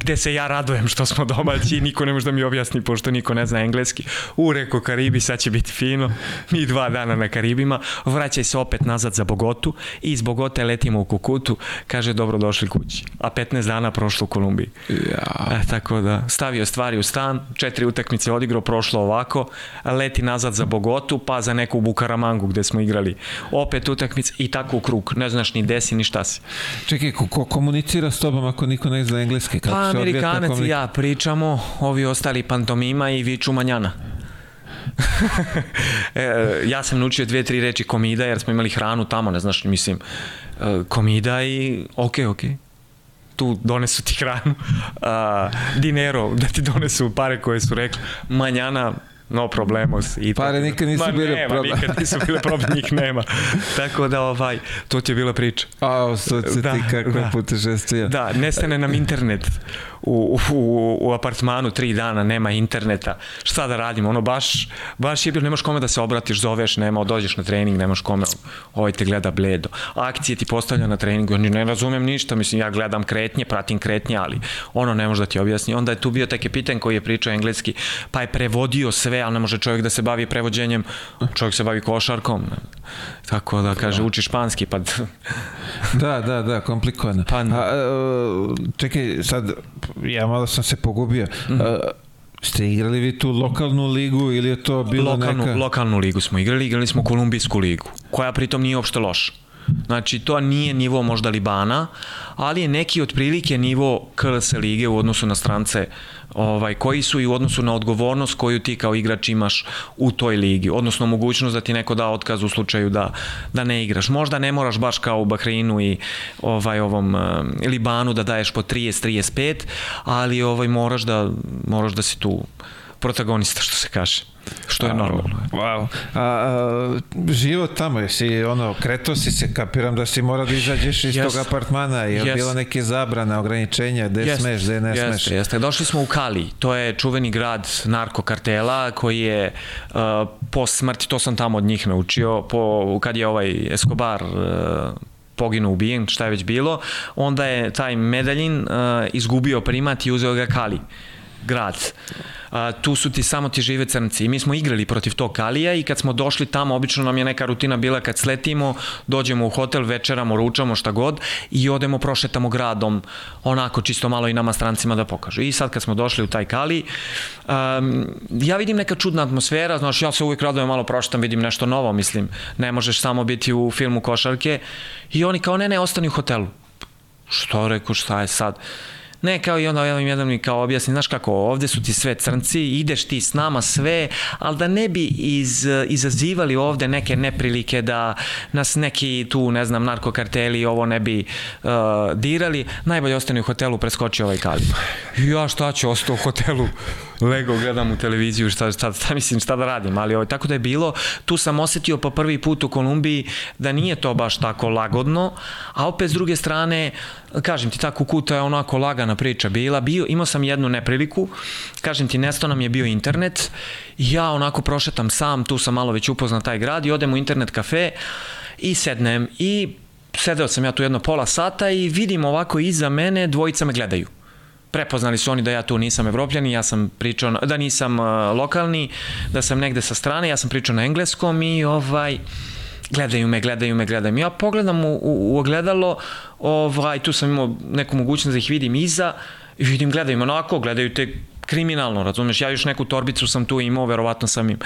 gde se ja radujem što smo domaći i niko ne može da mi objasni, pošto niko ne zna engleski. U reko Karibi, sad će biti fino. Mi dva dana na Karibima, vraćaj se opet nazad za Bogotu i iz Bogote letimo u Kukutu, kaže dobro došli kući. A 15 dana prošlo u Kolumbiji. Ja. E, tako da, stavio stvari u stan, četiri utakmice odigrao, prošlo ovako, leti nazad za Bogotu, pa za neku Bukaramangu gde smo igrali opet utakmice i tako u krug. Ne znaš ni desi ni šta si. Čekaj, ko, ko komunicira s tobom ako niko ne zna engleski? Kako Pa Amerikanac i ja pričamo, ovi ostali pantomima i viču manjana. <laughs> e, ja sam naučio dve, tri reči komida jer smo imali hranu tamo, ne znaš, mislim, e, komida i ok, ok tu donesu ti hranu, a, dinero, da ti donesu pare koje su rekli, manjana, no problemos. I Pare tako. nikad nisu Ma bile nema, problem. nikad nisu bile problem, <laughs> njih nema. Tako da, ovaj, to ti je bila priča. A, sad se Da, ti kako da. putešestvija. Da, nestane nam internet u, u, u apartmanu tri dana, nema interneta. Šta da radimo? Ono baš, baš je bilo, nemaš kome da se obratiš, zoveš, nema, dođeš na trening, nemaš kome, ovaj te gleda bledo. Akcije ti postavlja na treningu, oni ne razumem ništa, mislim, ja gledam kretnje, pratim kretnje, ali ono ne može da ti objasni. Onda je tu bio taj kapitan koji je pričao engleski, pa je prevodio sve, ali ne može čovjek da se bavi prevođenjem, čovjek se bavi košarkom. Tako da kaže, uči španski, pa Da, da, da, komplikovano. Pa, A, a, čekaj, sad, ja malo sam se pogubio. Mhm. A, ste igrali vi tu lokalnu ligu ili je to bilo lokalnu, neka... lokalnu ligu smo igrali, igrali smo Kolumbijsku ligu, koja pritom nije uopšte loša. Znači, to nije nivo možda Libana, ali je neki otprilike nivo KLS lige u odnosu na strance ovaj, koji su i u odnosu na odgovornost koju ti kao igrač imaš u toj ligi, odnosno mogućnost da ti neko da otkaz u slučaju da, da ne igraš. Možda ne moraš baš kao u Bahreinu i ovaj ovom uh, Libanu da daješ po 30-35, ali ovaj moraš da moraš da si tu protagonista što se kaže. Što je normalno. Wow. A, a, život tamo, jesi ono, kretao si se, kapiram da si mora da izađeš iz Jest. tog apartmana, je Jest. bilo neke zabrane, ograničenja, gde Jeste, smeš, gde ne smeš? Jeste, jeste. Došli smo u Kali, to je čuveni grad narkokartela koji je uh, po smrti, to sam tamo od njih naučio, po, kad je ovaj Escobar uh, poginuo ubijen, šta je već bilo, onda je taj Medaljin uh, izgubio primat i uzeo ga Kali grad. A, tu su ti samo ti žive crnci. I mi smo igrali protiv tog Kalija i kad smo došli tamo, obično nam je neka rutina bila kad sletimo, dođemo u hotel, večeramo, ručamo, šta god i odemo, prošetamo gradom, onako čisto malo i nama strancima da pokažu. I sad kad smo došli u taj Kali, um, ja vidim neka čudna atmosfera, znaš, ja se uvijek radujem malo prošetam, vidim nešto novo, mislim, ne možeš samo biti u filmu košarke i oni kao ne, ne, ostani u hotelu. Što reku, šta je sad? Ne, kao i onda jedan, jedan mi kao objasni, znaš kako, ovde su ti sve crnci, ideš ti s nama sve, ali da ne bi iz, izazivali ovde neke neprilike da nas neki tu, ne znam, narkokarteli ovo ne bi uh, dirali, najbolje ostane u hotelu, preskoči ovaj kali. Ja šta ću, ostao u hotelu, lego, gledam u televiziju, šta, šta, šta, mislim, šta da radim, ali ovaj, tako da je bilo, tu sam osetio po prvi put u Kolumbiji da nije to baš tako lagodno, a opet s druge strane, kažem ti, ta kukuta je onako lagana priča bila, bio, imao sam jednu nepriliku, kažem ti, nesto nam je bio internet, ja onako prošetam sam, tu sam malo već upoznat taj grad i odem u internet kafe i sednem i sedeo sam ja tu jedno pola sata i vidim ovako iza mene dvojica me gledaju. Prepoznali su oni da ja tu nisam evropljani, ja sam pričao, da nisam uh, lokalni, da sam negde sa strane, ja sam pričao na engleskom i ovaj, gledaju me, gledaju me, gledaju me. Ja pogledam u, u, u ogledalo, ovaj, tu sam imao neku mogućnost da ih vidim iza i vidim, gledaju me onako, gledaju te kriminalno, razumeš, ja još neku torbicu sam tu imao, verovatno sam im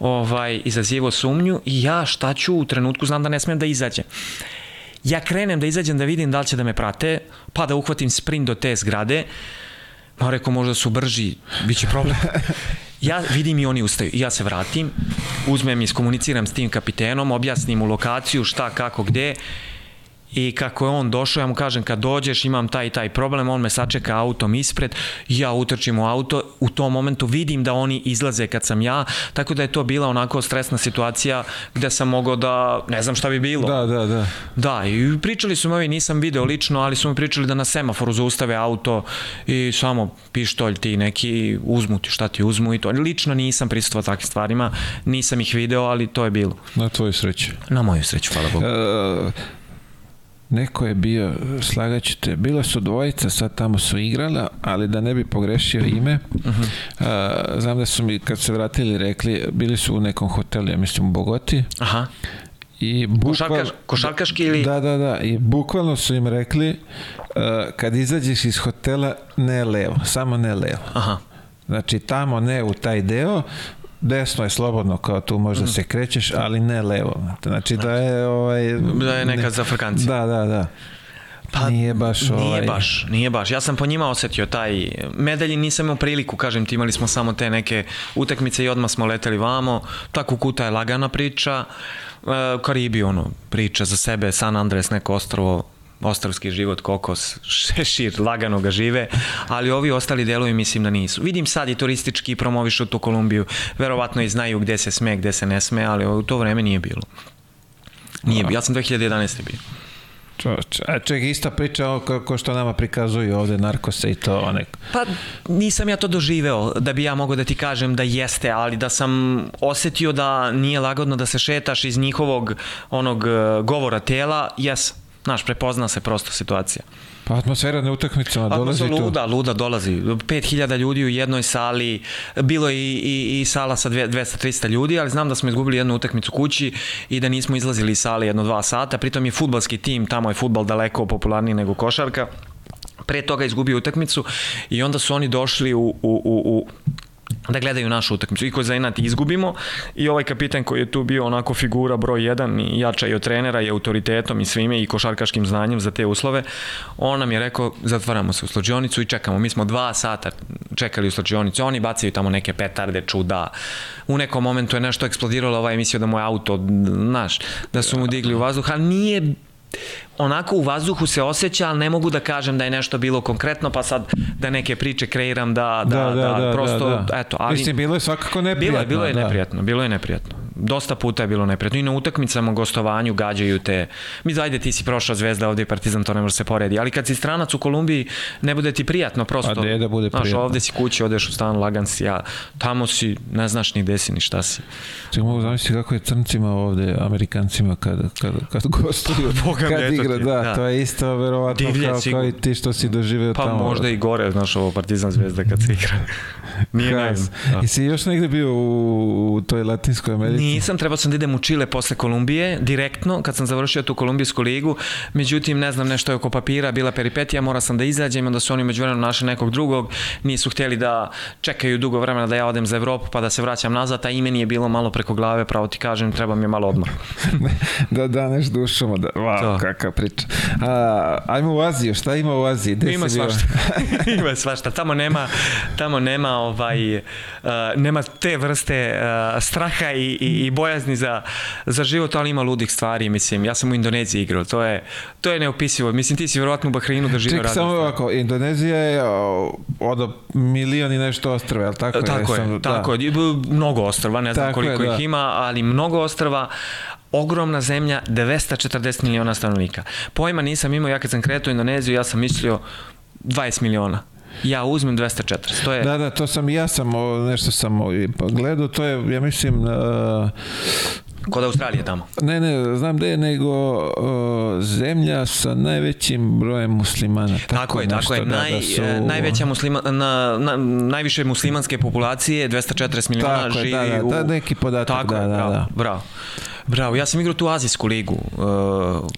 ovaj, izazivo sumnju i ja šta ću u trenutku, znam da ne smijem da izađem. Ja krenem da izađem da vidim da li će da me prate, pa da uhvatim sprint do te zgrade, Ma rekao, možda su brži, bit će problem. <laughs> Ja vidim i oni ustaju. Ja se vratim, uzmem i skomuniciram s tim kapitenom, objasnim mu lokaciju, šta, kako, gde i kako je on došao, ja mu kažem kad dođeš imam taj i taj problem, on me sačeka autom ispred, ja utrčim u auto, u tom momentu vidim da oni izlaze kad sam ja, tako da je to bila onako stresna situacija gde sam mogao da, ne znam šta bi bilo. Da, da, da. Da, i pričali su mi ovi, nisam video lično, ali su mi pričali da na semaforu zaustave auto i samo pištolj ti neki, uzmu ti šta ti uzmu i to. Lično nisam prisutovao takvim stvarima, nisam ih video, ali to je bilo. Na tvoju sreću. Na moju sreću, hvala Bogu. Uh, neko je bio, slagaću te, bila su dvojica, sad tamo su igrala, ali da ne bi pogrešio ime, uh -huh. a, znam da su mi, kad se vratili, rekli, bili su u nekom hotelu, ja mislim u Bogoti, Aha. I bukval, Košarkaš, košarkaški ili... Da, da, da. I bukvalno su im rekli uh, kad izađeš iz hotela ne levo, samo ne levo. Aha. Znači tamo ne u taj deo, desno je slobodno kao tu možda mm. se krećeš, ali ne levo. Znači da je ovaj da je neka ne, za frkanci. Da, da, da. Pa nije baš ovaj... Nije baš, nije baš. Ja sam po njima osetio taj medalji, nisam imao priliku, kažem ti, imali smo samo te neke utakmice i odmah smo leteli vamo. Ta kukuta je lagana priča. E, Karibi, ono, priča za sebe, San Andres, neko ostrovo, ostrovski život, kokos, <laughs> šešir, lagano ga žive, ali ovi ostali delovi mislim da nisu. Vidim sad i turistički promovišu tu Kolumbiju, verovatno i znaju gde se sme, gde se ne sme, ali u to vreme nije bilo. Nije bilo, ja sam 2011. bio. A ček, ista priča kako što nama prikazuju ovde narkose i to onek. Pa nisam ja to doživeo da bi ja mogao da ti kažem da jeste, ali da sam osetio da nije lagodno da se šetaš iz njihovog onog eh, govora tela, jes, Znaš, prepozna se prosto situacija. Pa atmosfera na utakmicama dolazi tu. Luda, luda dolazi. 5000 ljudi u jednoj sali, bilo je i, i, i sala sa 200-300 ljudi, ali znam da smo izgubili jednu utakmicu kući i da nismo izlazili iz sale jedno dva sata, pritom je futbalski tim, tamo je futbal daleko popularniji nego košarka, pre toga izgubio utakmicu i onda su oni došli u, u, u, u da gledaju našu utakmicu i ko zainati izgubimo. I ovaj kapitan koji je tu bio onako figura broj 1 i jača i od trenera i autoritetom i svime i košarkaškim znanjem za te uslove on nam je rekao zatvaramo se u slađionicu i čekamo. Mi smo dva sata čekali u slađionicu oni bacaju tamo neke petarde čuda. U nekom momentu je nešto eksplodiralo ovaj mislio da moj auto znaš da su mu digli u vazduh ali nije onako u vazduhu se osjeća, ali ne mogu da kažem da je nešto bilo konkretno, pa sad da neke priče kreiram da, da, da, da, da prosto, da, da. eto. Ali, Mislim, bilo je svakako neprijatno. Bilo je, bilo je da. neprijatno, bilo je neprijatno. Dosta puta je bilo neprijatno. I na utakmicama, gostovanju, gađaju te. Mi ajde, ti si prošao zvezda ovde i partizan, to ne može se poredi. Ali kad si stranac u Kolumbiji, ne bude ti prijatno, prosto. A ne da bude prijatno. Znaš, ovde si kući, odeš u stan, lagan si, ja, tamo si, ne znaš ni gde si, ni šta si. Ti mogu zamisliti kako je crncima ovde, Amerikancima, kad, kad, kad gostuju, <laughs> Boga kad igra, da, da, to je isto verovatno kao, kao i ti što si doživeo pa, tamo. Pa možda i gore, znaš, ovo partizan zvezda kad se igra. <laughs> Nije najmo. Da. I si još negde bio u, u toj Latinskoj Americi? Nisam, trebao sam da idem u Čile posle Kolumbije, direktno, kad sam završio tu Kolumbijsku ligu, međutim, ne znam, nešto je oko papira, bila peripetija, mora sam da izađem, onda su oni među vremenom našli nekog drugog, nisu htjeli da čekaju dugo vremena da ja odem za Evropu pa da se vraćam nazad, a i meni je bilo malo preko glave, pravo ti kažem, treba mi je malo odmor. <laughs> da daneš dušom, da, wow, to. kakva priča. A, ajmo u Aziju, šta ima u Aziji? Gde ima svašta. <laughs> <laughs> ima svašta, tamo nema, tamo nema ovaj, uh, nema te vrste uh, straha i, i, i bojazni za, za život, ali ima ludih stvari, mislim, ja sam u Indoneziji igrao, to je, to je neopisivo, mislim, ti si vjerovatno u Bahreinu da žive Ček, samo ovako, Indonezija je od milion i nešto ostrve, ali tako, tako je? Sam, tako da. je, mnogo ostrva, ne znam tako koliko je, da. ih ima, ali mnogo ostrva, ogromna zemlja, 240 miliona stanovnika. Pojma nisam imao, ja kad sam kretao u Indoneziju, ja sam mislio 20 miliona ja uzmem 240. To je... Da, da, to sam ja sam nešto sam gledao, to je, ja mislim, uh, Kod Australije tamo? Ne, ne, znam da je nego uh, zemlja sa najvećim brojem muslimana. Tako, tako je, tako je. Da, Naj, da su... E, najveća muslima, na, na, najviše muslimanske populacije, 240 miliona tako živi je, da, da, u... Da, neki podatak, tako da, je, da, bravo, da. bravo. Bravo, ja sam igrao tu Azijsku ligu, uh,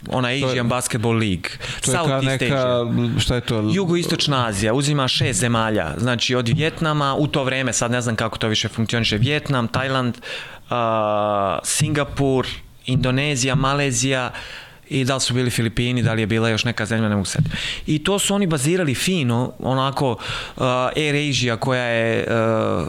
ona Asian je, Basketball League, to je South East neka, Asia. Šta je to? Jugoistočna Azija, uzima šest zemalja, znači od Vjetnama, u to vreme, sad ne znam kako to više funkcioniše, Vjetnam, Tajland, uh, Singapur, Indonezija, Malezija, i da li su bili Filipini, da li je bila još neka zemlja, ne mogu sad. I to su oni bazirali fino, onako uh, Air Asia koja je uh,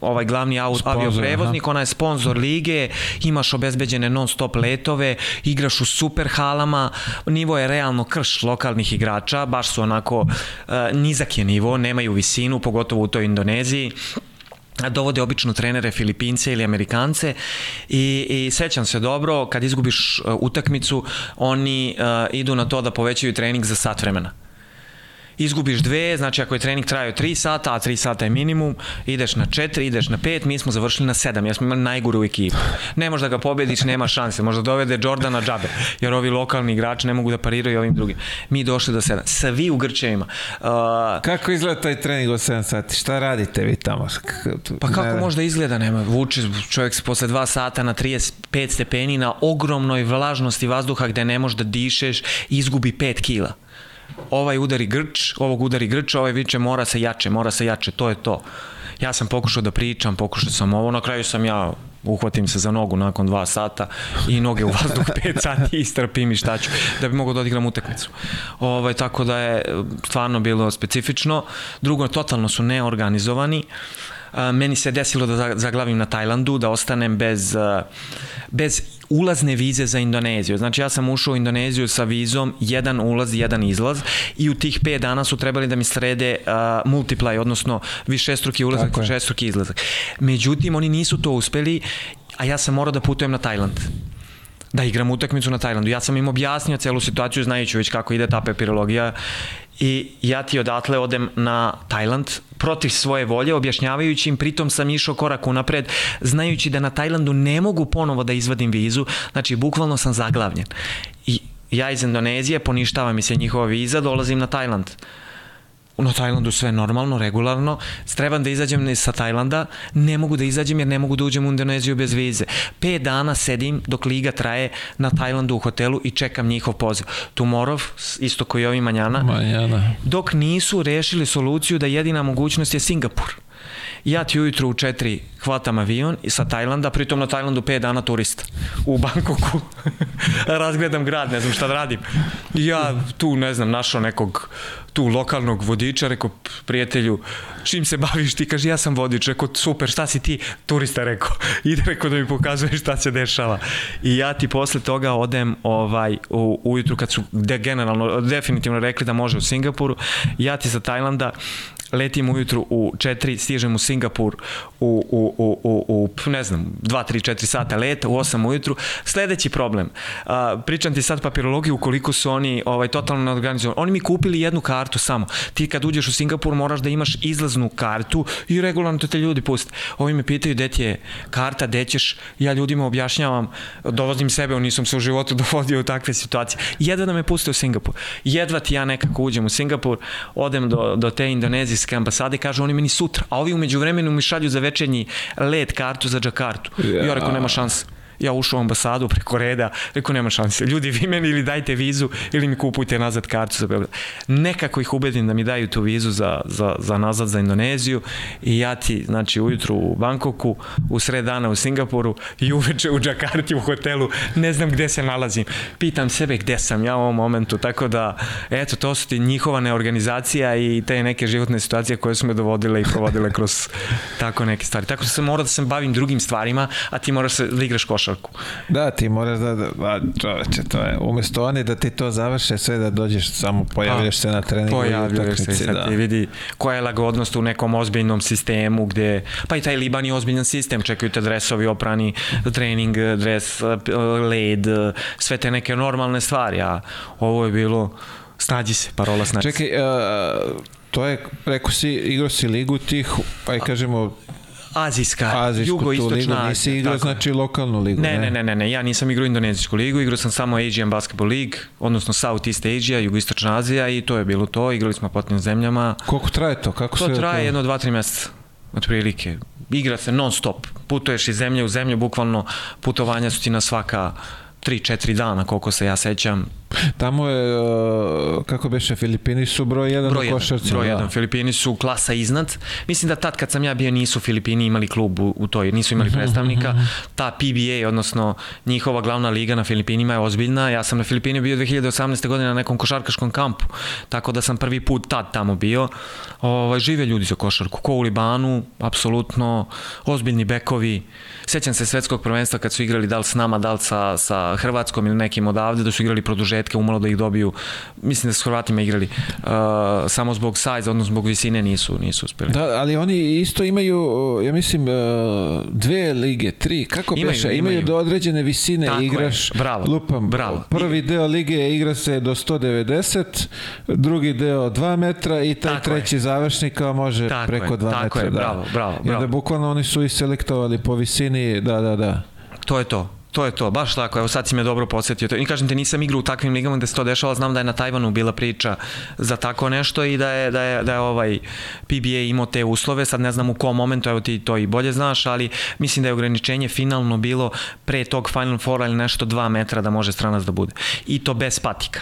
ovaj glavni avioprevoznik, ona je sponsor lige, imaš obezbeđene non stop letove, igraš u super halama, nivo je realno krš lokalnih igrača, baš su onako uh, nizak je nivo, nemaju visinu, pogotovo u toj Indoneziji dovode obično trenere Filipince ili Amerikance. I, i sećam se dobro, kad izgubiš uh, utakmicu, oni uh, idu na to da povećaju trening za sat vremena izgubiš dve, znači ako je trening trajao 3 sata, a 3 sata je minimum, ideš na 4, ideš na 5, mi smo završili na 7, ja smo imali najguru ekipu. Ne možda ga pobediš, nema šanse, možda dovede Jordana džabe, jer ovi lokalni igrači ne mogu da pariraju ovim drugim. Mi došli do 7, svi u Grčevima. Uh, kako izgleda taj trening od 7 sati? Šta radite vi tamo? Pa kako ne, možda izgleda? Nema, vuče čovjek se posle 2 sata na 35 stepeni na ogromnoj vlažnosti vazduha gde ne možeš da dišeš, izgubi 5 kila ovaj udari grč, ovog udari grč, ovaj viče mora se jače, mora se jače, to je to. Ja sam pokušao da pričam, pokušao sam ovo, na kraju sam ja uhvatim se za nogu nakon dva sata i noge u vazduh <laughs> pet sati istrpim i šta ću, da bi mogao da odigram utakmicu. Ovaj, tako da je stvarno bilo specifično. Drugo, totalno su neorganizovani. Meni se desilo da zaglavim na Tajlandu, da ostanem bez, bez ulazne vize za Indoneziju. Znači ja sam ušao u Indoneziju sa vizom jedan ulaz, jedan izlaz i u tih 5 dana su trebali da mi srede uh, multiply, odnosno višestruki ulazak, višestruki izlazak. Međutim, oni nisu to uspeli, a ja sam morao da putujem na Tajland da igram utakmicu na Tajlandu. Ja sam im objasnio celu situaciju, znajući već kako ide ta papirologija i ja ti odatle odem na Tajland protiv svoje volje, objašnjavajući im, pritom sam išao korak unapred, znajući da na Tajlandu ne mogu ponovo da izvadim vizu, znači bukvalno sam zaglavljen. I ja iz Indonezije, poništava mi se njihova viza, dolazim na Tajland na Tajlandu sve normalno, regularno, trebam da izađem sa Tajlanda, ne mogu da izađem jer ne mogu da uđem u Indoneziju bez vize. Pet dana sedim dok liga traje na Tajlandu u hotelu i čekam njihov poziv. Tumorov, isto koji ovi manjana, manjana, dok nisu rešili soluciju da jedina mogućnost je Singapur. Ja ti ujutru u četiri hvatam avion sa Tajlanda, pritom na Tajlandu 5 dana turista. U Bangkoku <laughs> razgledam grad, ne znam šta da radim. Ja tu, ne znam, našao nekog tu lokalnog vodiča, rekao prijatelju, čim se baviš ti, kaže ja sam vodič, rekao super, šta si ti, turista rekao, <laughs> ide rekao da mi pokazuje šta se dešava. I ja ti posle toga odem ovaj, u, ujutru kad su de, generalno, definitivno rekli da može u Singapuru, ja ti za Tajlanda letim ujutru u 4, stižem u Singapur u, u, u, u, u ne znam, 2, 3, 4 sata leta, u 8 ujutru. Sledeći problem, a, pričam ti sad papirologiju koliko su oni ovaj, totalno neorganizovani. Oni mi kupili jednu kartu samo. Ti kad uđeš u Singapur moraš da imaš izlaznu kartu i regularno to te ljudi puste. Ovi me pitaju gde ti je karta, gde ćeš, ja ljudima objašnjavam, dovozim sebe, nisam se u životu <laughs> dovodio u takve situacije. Jedva da me puste u Singapur. Jedva ti ja nekako uđem u Singapur, odem do, do te indonezijske ambasade, kažu oni meni sutra, a ovi umeđu vremenu mi šalju za večernji let kartu za Džakartu. Ja, ja rekao, nema šanse ja ušao u ambasadu preko reda, rekao nema šanse, ljudi vi meni ili dajte vizu ili mi kupujte nazad kartu za Beograd. Nekako ih ubedim da mi daju tu vizu za, za, za nazad za Indoneziju i ja ti, znači ujutru u Bankoku, u sred dana u Singapuru i uveče u Džakarti u hotelu, ne znam gde se nalazim. Pitam sebe gde sam ja u ovom momentu, tako da, eto, to su ti njihova neorganizacija i te neke životne situacije koje su me dovodile i provodile kroz tako neke stvari. Tako da sam morao da se bavim drugim stvarima, a ti moraš da igraš košarku košarku. Da, ti moraš da, da čoveče, to je, umesto oni da ti to završe sve da dođeš, samo pojavljaš se na treningu pojavljaš se sad da. vidi koja je lagodnost u nekom ozbiljnom sistemu gde, pa i taj Liban je ozbiljan sistem, čekaju te dresovi oprani, trening, dres, led, sve te neke normalne stvari, a ovo je bilo snađi se, parola snađi Čekaj, uh, to je, rekao si, igrao si ligu tih, pa i kažemo, Azijska, jugoistočna Azija. Nisi igrao znači lokalnu ligu, ne? Ne, ne, ne, ne, ja nisam igrao indonezijsku ligu, igrao sam samo Asian Basketball League, odnosno South East Asia, jugoistočna Azija i to je bilo to, igrali smo po tim zemljama. Koliko traje to? Kako to traje to? jedno, dva, tri meseca, otprilike. Igra se non stop, putuješ iz zemlje u zemlju, bukvalno putovanja su ti na svaka 3-4 dana, koliko se ja sećam, Tamo je, uh, kako beše, Filipini su broj jedan broj u košarci. Broj da. jedan, Filipini su klasa iznad. Mislim da tad kad sam ja bio nisu Filipini imali klub u, u toj, nisu imali mhm, predstavnika. Mhm, mhm. Ta PBA, odnosno njihova glavna liga na Filipinima je ozbiljna. Ja sam na Filipini bio 2018. godine na nekom košarkaškom kampu, tako da sam prvi put tad tamo bio. Ovaj, žive ljudi za košarku, ko u Libanu, apsolutno, ozbiljni bekovi. Sećam se svetskog prvenstva kad su igrali da li s nama, da li sa, sa Hrvatskom ili nekim odavde, da su igrali produžet početka umalo da ih dobiju. Mislim da su Hrvatima igrali uh, samo zbog sajza, odnosno zbog visine nisu nisu uspeli. Da, ali oni isto imaju, ja mislim, uh, dve lige, tri, kako imaju, beše, imaju, imaju do određene visine Tako igraš, je. bravo, lupam, bravo. prvi deo lige igra se do 190, drugi deo 2 metra i taj Tako treći je. završnik kao može Tako preko 2 metra. Tako je, bravo, da. bravo, bravo. I onda bukvalno oni su i selektovali po visini, da, da, da. To je to. To je to, baš tako, evo sad si me dobro podsjetio. I kažem te, nisam igrao u takvim ligama gde se to dešava, znam da je na Tajvanu bila priča za tako nešto i da je, da je, da je ovaj PBA imao te uslove, sad ne znam u kom momentu, evo ti to i bolje znaš, ali mislim da je ograničenje finalno bilo pre tog Final Four ili nešto 2 metra da može stranac da bude. I to bez patika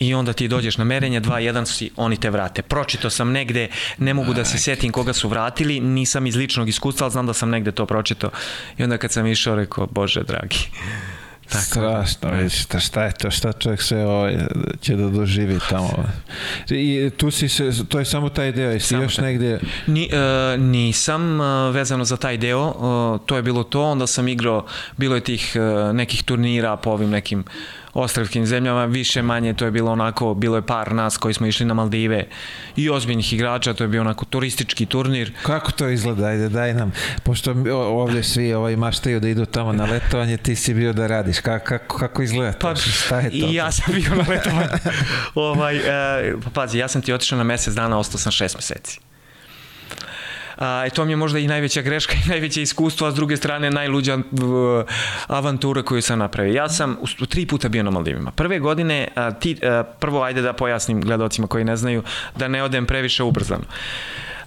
i onda ti dođeš na merenje, 2-1 si, oni te vrate. Pročito sam negde, ne mogu da se setim koga su vratili, nisam iz ličnog iskustva, ali znam da sam negde to pročito. I onda kad sam išao, rekao, bože dragi. Tako, <laughs> Strašno, vidiš, šta je to, šta čovjek sve ovaj, će da doživi tamo. I tu si se, to je samo taj deo, jesi samo još taj. negde? Ni, uh, nisam uh, vezano za taj deo, uh, to je bilo to, onda sam igrao, bilo je tih uh, nekih turnira po ovim nekim uh, ostravskim zemljama, više manje to je bilo onako, bilo je par nas koji smo išli na Maldive i ozbiljnih igrača, to je bio onako turistički turnir. Kako to izgleda? Ajde, daj nam, pošto ovdje svi ovaj, maštaju da idu tamo na letovanje, ti si bio da radiš. Kako, kako, kako izgleda to? Pa, Šta je to? I ja sam bio na letovanju. <laughs> ovaj, e, pa pazi, ja sam ti otišao na mesec dana, ostao sam šest meseci. A, e, to mi je možda i najveća greška i <laughs> najveće iskustvo, a s druge strane najluđa avantura koju sam napravio. Ja sam u, tri puta bio na Maldivima. Prve godine, a, ti, a, prvo ajde da pojasnim gledalcima koji ne znaju, da ne odem previše ubrzano.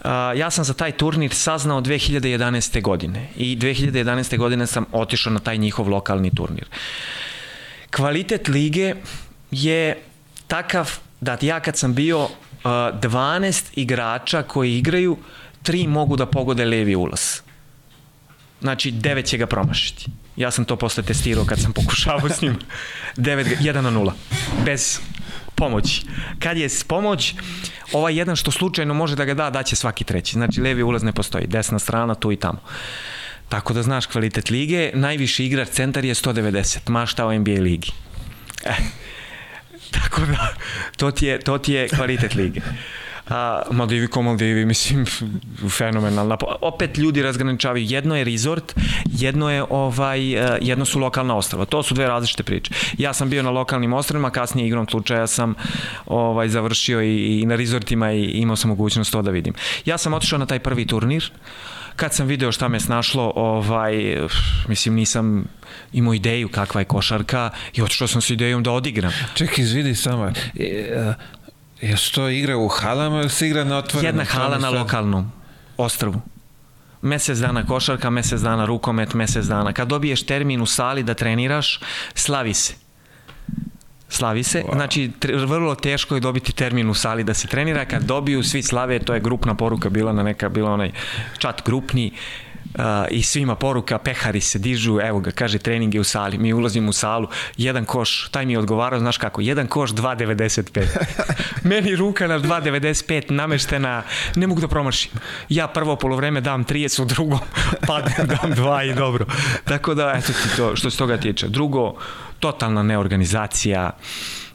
Uh, ja sam za taj turnir saznao 2011. godine i 2011. godine sam otišao na taj njihov lokalni turnir. Kvalitet lige je takav da ja kad sam bio uh, 12 igrača koji igraju, tri mogu da pogode levi ulaz. Znači, devet će ga promašiti. Ja sam to posle testirao kad sam pokušavao s njim. <laughs> 9, 1 na 0. Bez pomoći. Kad je pomoć, ovaj jedan što slučajno može da ga da, daće svaki treći. Znači, levi ulaz ne postoji. Desna strana, tu i tamo. Tako da znaš kvalitet lige, najviši igrač centar je 190, mašta o NBA ligi. E, <laughs> tako da, to ti je, to ti je kvalitet lige. A, Maldivi ko Maldivi, mislim, fenomenalna. Opet ljudi razgraničavaju, jedno je resort, jedno je ovaj, e, jedno su lokalna ostrava. To su dve različite priče. Ja sam bio na lokalnim ostravima, kasnije igrom slučaja sam ovaj, završio i, i na resortima i imao sam mogućnost to da vidim. Ja sam otišao na taj prvi turnir, kad sam video šta me snašlo, ovaj, mislim nisam imao ideju kakva je košarka i otišao sam s idejom da odigram. Čekaj, izvidi samo, e, Jesu to igra u halama ili se igra na otvorenom? Jedna hala na lokalnom ostrvu. Mesec dana košarka, mesec dana rukomet, mesec dana. Kad dobiješ termin u sali da treniraš, slavi se. Slavi se, wow. znači vrlo teško je dobiti termin u sali da se trenira, kad dobiju svi slave, to je grupna poruka bila na neka, bila onaj čat grupni, uh, i svima poruka, pehari se dižu, evo ga, kaže trening je u sali, mi ulazimo u salu, jedan koš, taj mi je odgovarao, znaš kako, jedan koš 2,95. <laughs> Meni ruka na 2,95 nameštena, ne mogu da promašim. Ja prvo polovreme dam 30, u drugom <laughs> padnem, dam 2 i dobro. Tako da, eto ti to, što se toga tiče. Drugo, totalna neorganizacija,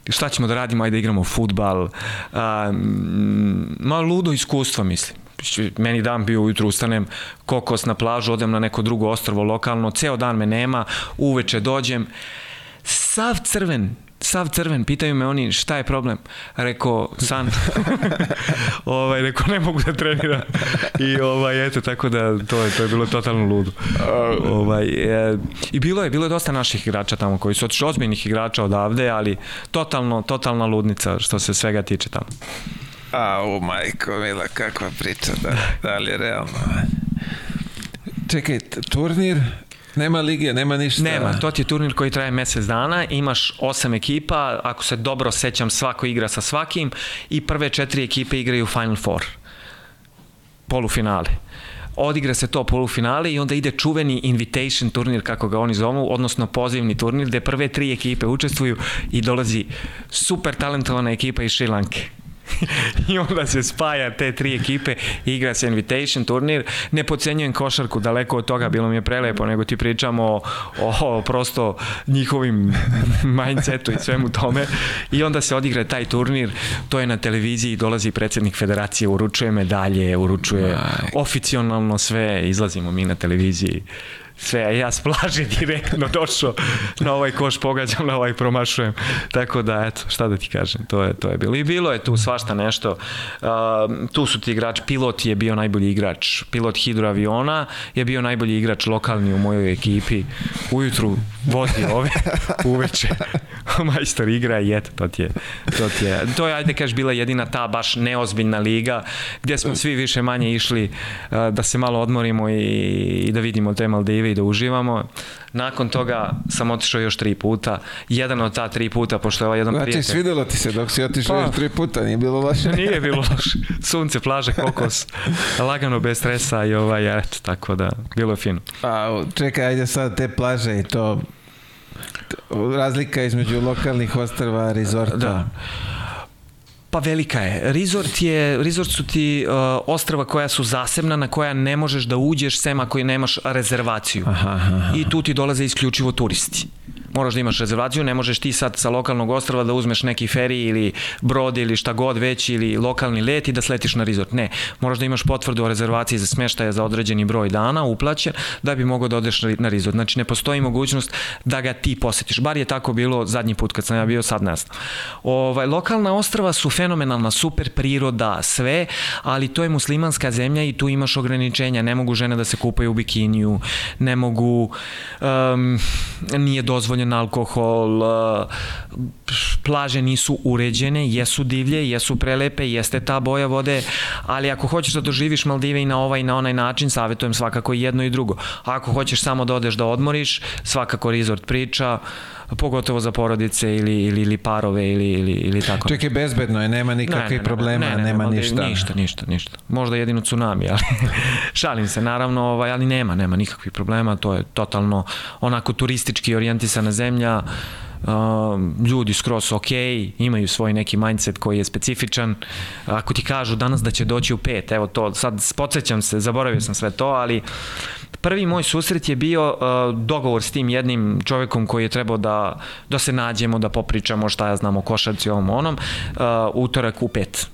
šta ćemo da radimo, ajde da igramo futbal, um, malo ludo iskustvo, mislim meni dan bio ujutru ustanem, kokos na plažu, odem na neko drugo ostrovo lokalno, ceo dan me nema, uveče dođem, sav crven, sav crven, pitaju me oni šta je problem. Rekao, san. <laughs> ovaj, rekao, ne mogu da treniram. I ovaj, eto, tako da to je, to je bilo totalno ludo. ovaj, e, I bilo je, bilo je dosta naših igrača tamo koji su otišli ozbiljnih igrača odavde, ali totalno, totalna ludnica što se svega tiče tamo. A, u majko, mila, kakva priča, da, da li je realno? Čekaj, turnir, Nema lige, nema ništa. Nema, to ti je turnir koji traje mesec dana, imaš osam ekipa, ako se dobro sećam, svako igra sa svakim i prve četiri ekipe igraju Final Four, polufinale odigra se to polufinale i onda ide čuveni invitation turnir kako ga oni zovu, odnosno pozivni turnir gde prve tri ekipe učestvuju i dolazi super talentovana ekipa iz Šrilanke <laughs> I onda se spaja te tri ekipe igra se invitation turnir. Ne pocenjujem košarku, daleko od toga, bilo mi je prelepo, nego ti pričamo o, o prosto njihovim <laughs> mindsetu i svemu tome. I onda se odigra taj turnir, to je na televiziji, dolazi predsednik federacije, uručuje medalje, uručuje oficijalno sve, izlazimo mi na televiziji sve, a ja s plaže direktno došao na ovaj koš, pogađam, na ovaj promašujem. Tako da, eto, šta da ti kažem, to je, to je bilo. I bilo je tu svašta nešto. Uh, tu su ti igrač, pilot je bio najbolji igrač, pilot hidroaviona je bio najbolji igrač lokalni u mojoj ekipi. Ujutru vozi ove, uveče <laughs> majstor igra i eto, to ti je, to ti je, to je, ajde kaš, bila jedina ta baš neozbiljna liga, gdje smo svi više manje išli uh, da se malo odmorimo i, i da vidimo te Maldive i da uživamo. Nakon toga sam otišao još tri puta. Jedan od ta tri puta, pošto je ovaj jedan znači, prijatelj... Znači, svidelo ti se dok si otišao pa, još tri puta, nije bilo loše? <laughs> Nije bilo loše. Sunce, plaže, kokos, lagano, bez stresa i ovaj, eto, tako da, bilo je fino. A, čekaj, ajde sad te plaže i to razlika između lokalnih ostrava, rezorta. Da. Pa velika je. Resort je, resort su ti uh, ostrava koja su zasebna na koja ne možeš da uđeš sem ako nemaš rezervaciju. Aha, aha. I tu ti dolaze isključivo turisti moraš da imaš rezervaciju, ne možeš ti sad sa lokalnog ostrava da uzmeš neki feri ili brod ili šta god već ili lokalni let i da sletiš na resort. Ne, moraš da imaš potvrdu o rezervaciji za smeštaja za određeni broj dana uplaćen da bi mogao da odeš na resort. Znači ne postoji mogućnost da ga ti posetiš. Bar je tako bilo zadnji put kad sam ja bio, sad znam. Ovaj, lokalna ostrava su fenomenalna, super priroda, sve, ali to je muslimanska zemlja i tu imaš ograničenja. Ne mogu žene da se kupaju u bikiniju, ne mogu, um, nije dozvoljeno dozvoljen alkohol, plaže nisu uređene, jesu divlje, jesu prelepe, jeste ta boja vode, ali ako hoćeš da doživiš Maldive i na ovaj i na onaj način, savjetujem svakako jedno i drugo. Ako hoćeš samo da odeš da odmoriš, svakako resort priča, pogotovo za porodice ili, ili, ili parove ili, ili, ili tako. Čekaj, bezbedno je, nema nikakvih ne, ne, problema, ne, ne, nema ne, ništa. Ništa, ništa, ništa. Možda jedino tsunami, ali <laughs> šalim se, naravno, ovaj, ali nema, nema nikakvih problema, to je totalno onako turistički orijentisana zemlja, Uh, ljudi skroz ok, imaju svoj neki mindset koji je specifičan. Ako ti kažu danas da će doći u pet, evo to, sad podsjećam se, zaboravio sam sve to, ali prvi moj susret je bio uh, dogovor s tim jednim čovekom koji je trebao da, da se nađemo, da popričamo šta ja znam o košarci ovom onom, uh, utorak u pet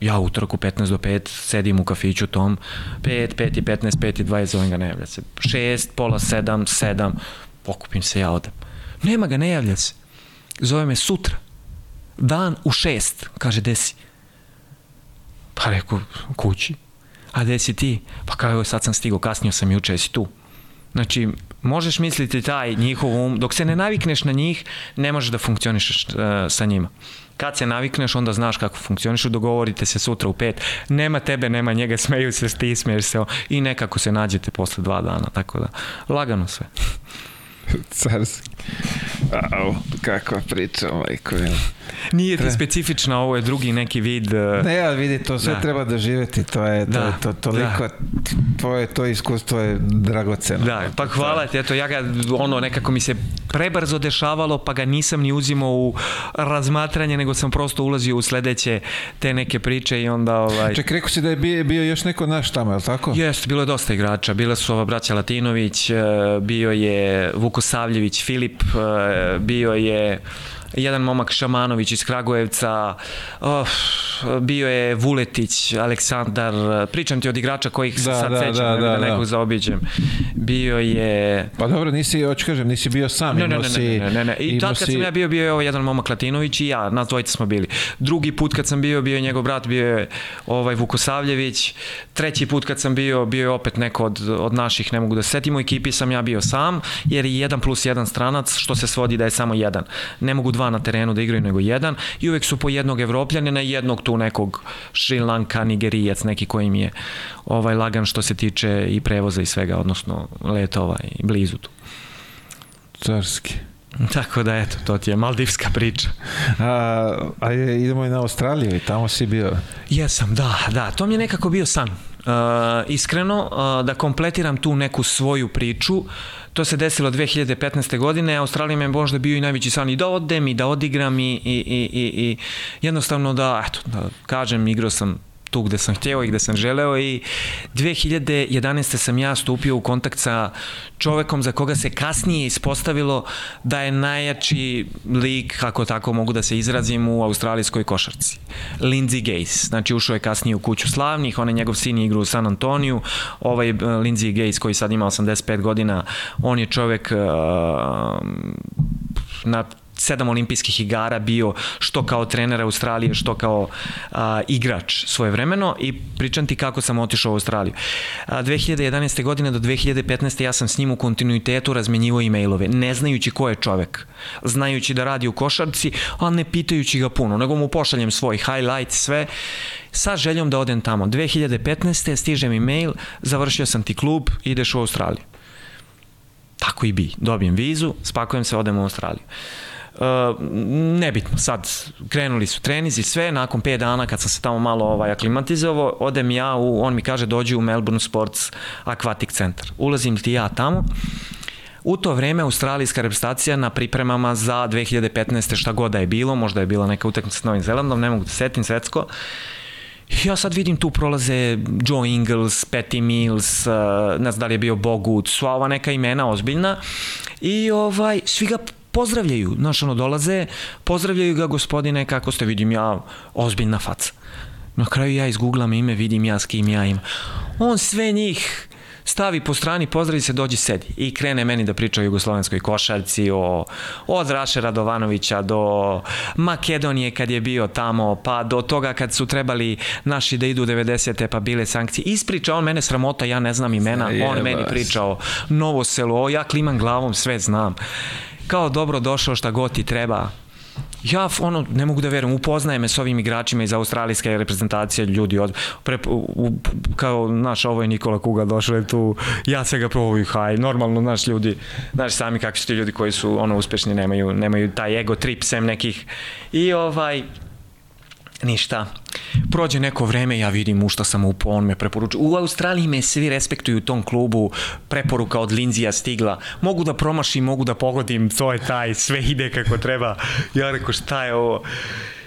ja utorku 15 do 5 sedim u kafiću tom, 5, 5 i 15, 5 i 20, zovem ga ne javlja se. 6, pola 7, 7, pokupim se, ja odem. Nema ga, ne javlja se. Zove me sutra. Dan u 6, kaže, desi. Pa rekao, kući. A gde si ti? Pa kao, evo, sad sam stigao, kasnio sam juče, jesi tu? Znači, možeš misliti taj njihov um, dok se ne navikneš na njih, ne možeš da funkcionišeš uh, sa njima. Kad se navikneš, onda znaš kako funkcionišu, dogovorite se sutra u pet, nema tebe, nema njega, smeju se, ti smeješ se i nekako se nađete posle dva dana, tako da, lagano sve. <laughs> Carski. Au, kakva priča, majko. Nije ti specifična, ovo je drugi neki vid... Uh... Ne, ali vidi, to sve da. treba doživeti, to je, to, da. je to, toliko, da. tvoje, to iskustvo je dragoceno. Da, pa hvala ti, eto, ja ga, ono, nekako mi se prebrzo dešavalo, pa ga nisam ni uzimao u razmatranje, nego sam prosto ulazio u sledeće te neke priče i onda... Ovaj... Ček, rekao si da je bio, bio još neko naš tamo, je li tako? Jeste, bilo je dosta igrača, bila su ova braća Latinović, e, bio je Vuko Savljević, Filip, e, bio je jedan momak Šamanović iz Kragujevca, oh, bio je Vuletić, Aleksandar, pričam ti od igrača kojih da, sad da, sećam, da, da, da, nekog da. zaobiđem. Bio je... Pa dobro, nisi, hoću kažem, nisi bio sam, ne, ne, ne, ne, ne, ne, ne. I tad kad si... sam ja bio, bio je ovo jedan momak Latinović i ja, nas dvojica smo bili. Drugi put kad sam bio, bio je njegov brat, bio je ovaj Vukosavljević. Treći put kad sam bio, bio je opet neko od, od naših, ne mogu da setim, u ekipi sam ja bio sam, jer je jedan plus jedan stranac, što se svodi da je samo jedan. Ne mogu dva na terenu da igraju nego jedan i uvek su po jednog na jednog tu nekog Šrilanka, Nigerijac, neki koji mi je ovaj lagan što se tiče i prevoza i svega, odnosno letova i blizu tu. Carski. Tako da eto, to ti je maldivska priča. A, a je, idemo i na Australiju i tamo si bio. Jesam, da, da, to mi je nekako bio san. Uh, iskreno, uh, da kompletiram tu neku svoju priču. To se desilo 2015. godine, Australija me možda bio i najveći san i da odem i da odigram i, i, i, i jednostavno da, eto, da kažem, igrao sam tu gde sam hteo i gde sam želeo i 2011. sam ja stupio u kontakt sa čovekom za koga se kasnije ispostavilo da je najjači lik, kako tako mogu da se izrazim, u australijskoj košarci. Lindsey Gaze. Znači ušao je kasnije u kuću slavnih, on je njegov sin je igrao u San Antoniju, ovaj uh, Lindsey Gaze koji sad ima 85 godina, on je čovek uh, na sedam olimpijskih igara bio što kao trener Australije, što kao a, igrač svoje vremeno i pričam ti kako sam otišao u Australiju. A, 2011. godine do 2015. ja sam s njim u kontinuitetu razmenjivo e-mailove, ne znajući ko je čovek, znajući da radi u košarci, a ne pitajući ga puno, nego mu pošaljem svoj highlight, sve, sa željom da odem tamo. 2015. stiže mi mail, završio sam ti klub, ideš u Australiju. Tako i bi. Dobijem vizu, spakujem se, odem u Australiju. Uh, nebitno, sad krenuli su trenizi, sve, nakon 5 dana kad sam se tamo malo ovaj, aklimatizovao, odem ja, u, on mi kaže dođi u Melbourne Sports Aquatic Center. Ulazim ti ja tamo, U to vreme australijska reprezentacija na pripremama za 2015. šta god da je bilo, možda je bila neka utakmica s Novim Zelandom, ne mogu da setim svetsko. Ja sad vidim tu prolaze Joe Ingles, Patty Mills, uh, ne znam da li je bio Bogut, sva ova neka imena ozbiljna i ovaj, svi ga pozdravljaju, znaš, ono, dolaze, pozdravljaju ga gospodine, kako ste, vidim ja, ozbiljna faca. Na kraju ja izgooglam ime, vidim ja s kim ja imam. On sve njih stavi po strani, pozdravi se, dođi sedi i krene meni da priča o jugoslovenskoj košarci, o, od Raše Radovanovića do Makedonije kad je bio tamo, pa do toga kad su trebali naši da idu 90. pa bile sankcije. Ispriča on mene sramota, ja ne znam imena, on meni pričao Novo selo, ja klimam glavom, sve znam kao dobro došao šta god ti treba. Ja ono ne mogu da verujem, upoznaje me s ovim igračima iz australijske reprezentacije ljudi od pre, u, kao naš ovo je Nikola Kuga došao je tu ja se ga probaju haj normalno naš ljudi znaš sami kakvi su ti ljudi koji su ono uspešni nemaju nemaju taj ego trip sem nekih i ovaj ništa. Prođe neko vreme, ja vidim u šta sam upao, on me preporučuje. U Australiji me svi respektuju u tom klubu, preporuka od Linzija stigla. Mogu da promašim, mogu da pogodim, to je taj, sve ide kako treba. Ja rekao, šta je ovo?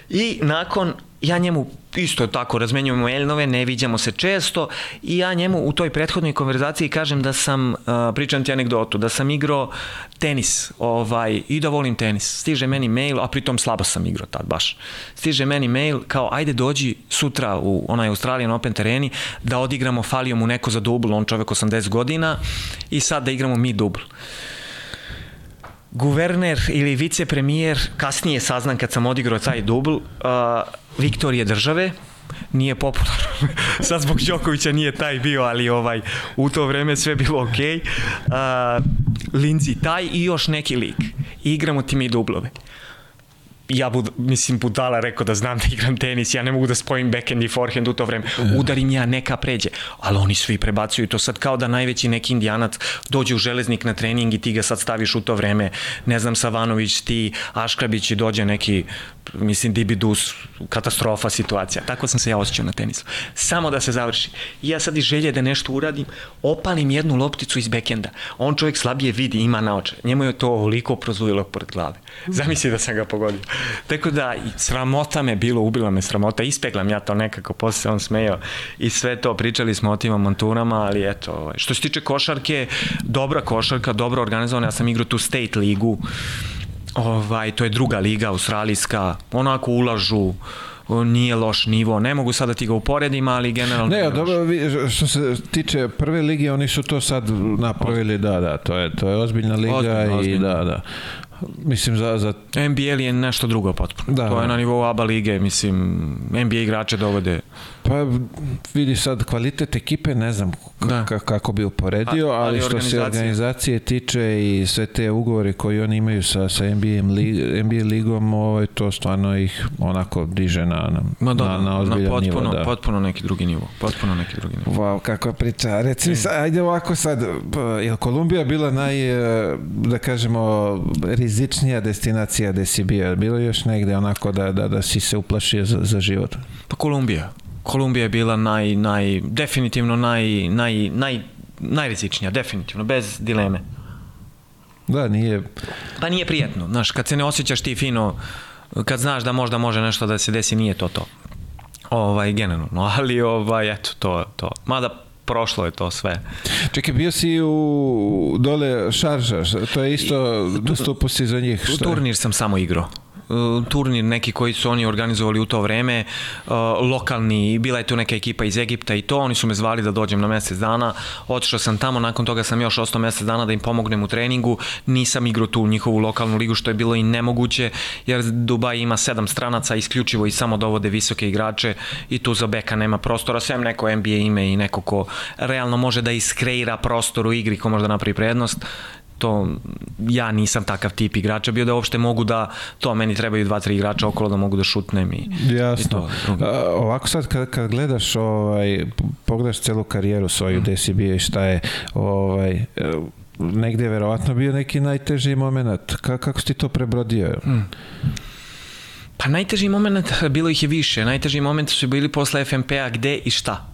I nakon ja njemu isto tako razmenjujemo mailnove, ne viđamo se često i ja njemu u toj prethodnoj konverzaciji kažem da sam, uh, pričam ti anegdotu, da sam igrao tenis ovaj, i da volim tenis. Stiže meni mail, a pritom slabo sam igrao tad baš. Stiže meni mail kao ajde dođi sutra u onaj Australijan Open tereni da odigramo, falio mu neko za dubl, on čovek 80 godina i sad da igramo mi dubl guverner ili vicepremijer, kasnije saznan kad sam odigrao taj dubl, uh, Viktorije države, nije popularno. <laughs> Sad zbog Đokovića nije taj bio, ali ovaj u to vreme sve bilo okej. Okay. Uh, Lindsay taj i još neki lik. Igramo ti mi dublove ja bud, mislim budala rekao da znam da igram tenis, ja ne mogu da spojim backhand i forehand u to vreme. Udarim ja, neka pređe. Ali oni svi prebacuju to sad kao da najveći neki indijanac dođe u železnik na trening i ti ga sad staviš u to vreme. Ne znam, Savanović, ti, Aškrabić i dođe neki mislim Dibidus, katastrofa situacija. Tako sam se ja osjećao na tenisu. Samo da se završi. I ja sad iz želje da nešto uradim, opalim jednu lopticu iz bekenda. On čovjek slabije vidi, ima na oče. Njemu je to ovoliko prozujilo pored glave. Zamisli da sam ga pogodio. Tako da, sramota me bilo, ubila me sramota, ispeglam ja to nekako, posle on smejao i sve to, pričali smo o tim amonturama, ali eto, ovaj. što se tiče košarke, dobra košarka, dobro organizovana, ja sam igrao tu State ligu, ovaj, to je druga liga australijska, onako ulažu, nije loš nivo. Ne mogu sada da ti ga uporedim, ali generalno... Ne, dobro, što se tiče prve lige, oni su to sad napravili, da, da, to je, to je ozbiljna liga ozbiljna, i ozbiljna. da, da. Mislim, za, za... NBL je nešto drugo potpuno. Da, to je na nivou ABA lige, mislim, NBA igrače dovode Pa vidi sad kvalitet ekipe, ne znam da. kako bi uporedio, ali, ali što se organizacije tiče i sve te ugovore koje oni imaju sa, sa NBA, lig, NBA ligom, ovaj, to stvarno ih onako diže na, na, Ma da, na, na ozbiljan na potpuno, nivo. Da. Potpuno neki drugi nivo. Potpuno neki drugi nivo. Wow, kakva priča. Reci mi, ajde ovako sad, je Kolumbija bila naj, e, da kažemo, rizičnija destinacija gde si bio? Bilo još negde onako da, da, da si se uplašio za, za život? Pa Kolumbija. Kolumbija je bila naj, naj, definitivno naj, naj, naj, najrizičnija, definitivno, bez dileme. Da, nije... Pa nije prijetno, znaš, kad se ne osjećaš ti fino, kad znaš da možda može nešto da se desi, nije to to. Ovaj, generalno, ali ovaj, eto, to, to. Mada prošlo je to sve. Čekaj, bio si u dole Šarža, to je isto, nastupo si za njih. Što turnir sam samo igrao. Uh, turnir neki koji su oni organizovali u to vreme, uh, lokalni, bila je tu neka ekipa iz Egipta i to, oni su me zvali da dođem na mesec dana, otišao sam tamo, nakon toga sam još ostao mesec dana da im pomognem u treningu, nisam igrao tu njihovu lokalnu ligu, što je bilo i nemoguće, jer Dubaj ima sedam stranaca, isključivo i samo dovode visoke igrače i tu za beka nema prostora, sem neko NBA ime i neko ko realno može da iskreira prostor u igri, ko može da napravi prednost, to ja nisam takav tip igrača bio da uopšte mogu da to meni trebaju dva tri igrača okolo da mogu da šutnem i jasno i to, A, ovako sad kad, kad gledaš ovaj pogledaš celu karijeru svoju mm. gde si bio i šta je ovaj negde je verovatno bio neki najteži moment Ka, kako si ti to prebrodio mm. Pa najteži moment, bilo ih je više. Najteži moment su bili posle FMP-a gde i šta.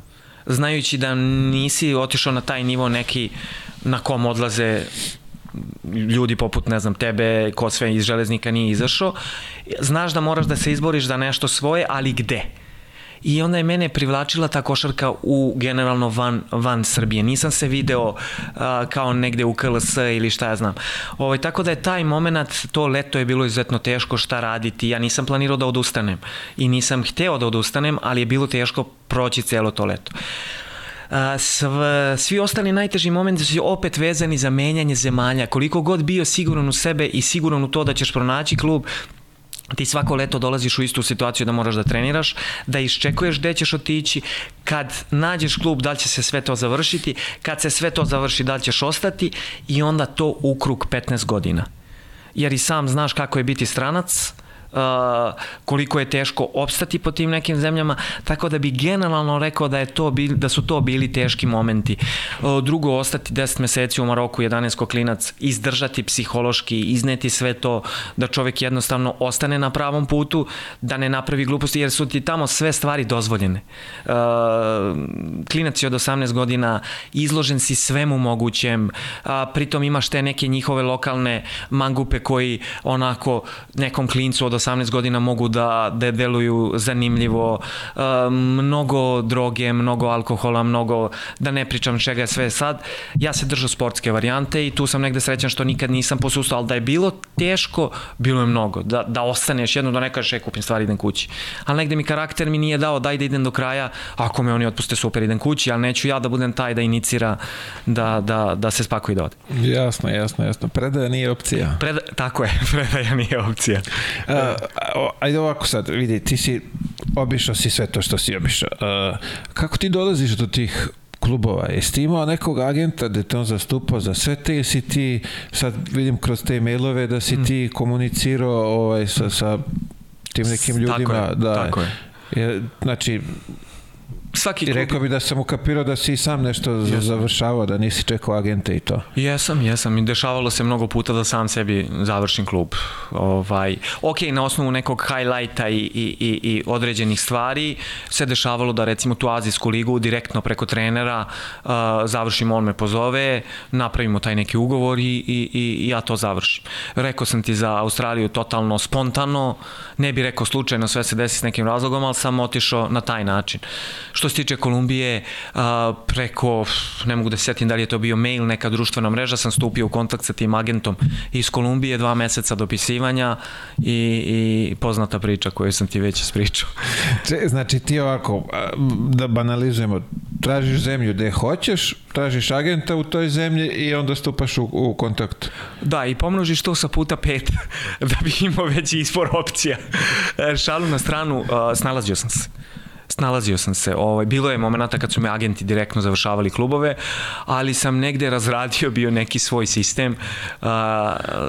Znajući da nisi otišao na taj nivo neki na kom odlaze ljudi poput, ne znam, tebe, ko sve iz železnika nije izašao, znaš da moraš da se izboriš za nešto svoje, ali gde? i onda je mene privlačila ta košarka u generalno van, van Srbije. Nisam se video uh, kao negde u KLS ili šta ja znam. Ovaj, tako da je taj moment, to leto je bilo izuzetno teško šta raditi. Ja nisam planirao da odustanem i nisam hteo da odustanem, ali je bilo teško proći celo to leto. Sv, svi ostali najteži momenti su opet vezani za menjanje zemalja. Koliko god bio siguran u sebe i siguran u to da ćeš pronaći klub, ti svako leto dolaziš u istu situaciju da moraš da treniraš, da iščekuješ gde ćeš otići, kad nađeš klub da li će se sve to završiti, kad se sve to završi da li ćeš ostati i onda to u krug 15 godina. Jer i sam znaš kako je biti stranac, koliko je teško opstati po tim nekim zemljama, tako da bi generalno rekao da je to bil, da su to bili teški momenti. Uh, drugo, ostati 10 meseci u Maroku, 11 koklinac, izdržati psihološki, izneti sve to, da čovek jednostavno ostane na pravom putu, da ne napravi gluposti, jer su ti tamo sve stvari dozvoljene. Uh, klinac je od 18 godina, izložen si svemu mogućem, a pritom imaš te neke njihove lokalne mangupe koji onako nekom klincu od 18 godina mogu da, da deluju zanimljivo, uh, mnogo droge, mnogo alkohola, mnogo, da ne pričam čega sve sad. Ja se držao sportske varijante i tu sam negde srećan što nikad nisam posustao, ali da je bilo teško, bilo je mnogo. Da, da ostaneš jedno, da ne kažeš, e, kupim stvari, idem kući. Ali negde mi karakter mi nije dao, daj da idem do kraja, ako me oni otpuste, super, idem kući, ali neću ja da budem taj da inicira da, da, da se spakuje da ode. Jasno, jasno, jasno. Predaja nije opcija. Preda, tako je, <laughs> predaja nije opcija. A, ajde ovako sad, vidi, ti si obišao si sve to što si obišao. A, kako ti dolaziš do tih klubova. Jesi ti imao nekog agenta da te on zastupao za sve te, jesi ti, sad vidim kroz te mailove da si mm. ti komunicirao ovaj, sa, sa tim nekim ljudima. Tako je, da, tako je. je znači, svaki klub... I rekao bi da sam ukapirao da si sam nešto jesam. završavao, da nisi čekao agente i to. Jesam, jesam. I dešavalo se mnogo puta da sam sebi završim klub. Ovaj, ok, na osnovu nekog highlighta i, i, i, i određenih stvari se dešavalo da recimo tu Azijsku ligu direktno preko trenera uh, završim, on me pozove, napravimo taj neki ugovor i, i, i ja to završim. Rekao sam ti za Australiju totalno spontano, ne bi rekao slučajno, sve se desi s nekim razlogom, ali sam otišao na taj način. Što se tiče Kolumbije, a, preko, ne mogu da se sjetim da li je to bio mail, neka društvena mreža, sam stupio u kontakt sa tim agentom iz Kolumbije, dva meseca dopisivanja i, i poznata priča koju sam ti već ispričao. <laughs> Znači ti ovako, da banalizujemo, tražiš zemlju gde hoćeš, tražiš agenta u toj zemlji i onda stupaš u, u kontakt. Da, i pomnožiš to sa puta pet <laughs> da bi imao veći izbor opcija. E, šalu na stranu, snalazio sam se snalazio sam se. Ovaj, bilo je momenta kad su me agenti direktno završavali klubove, ali sam negde razradio bio neki svoj sistem. Uh,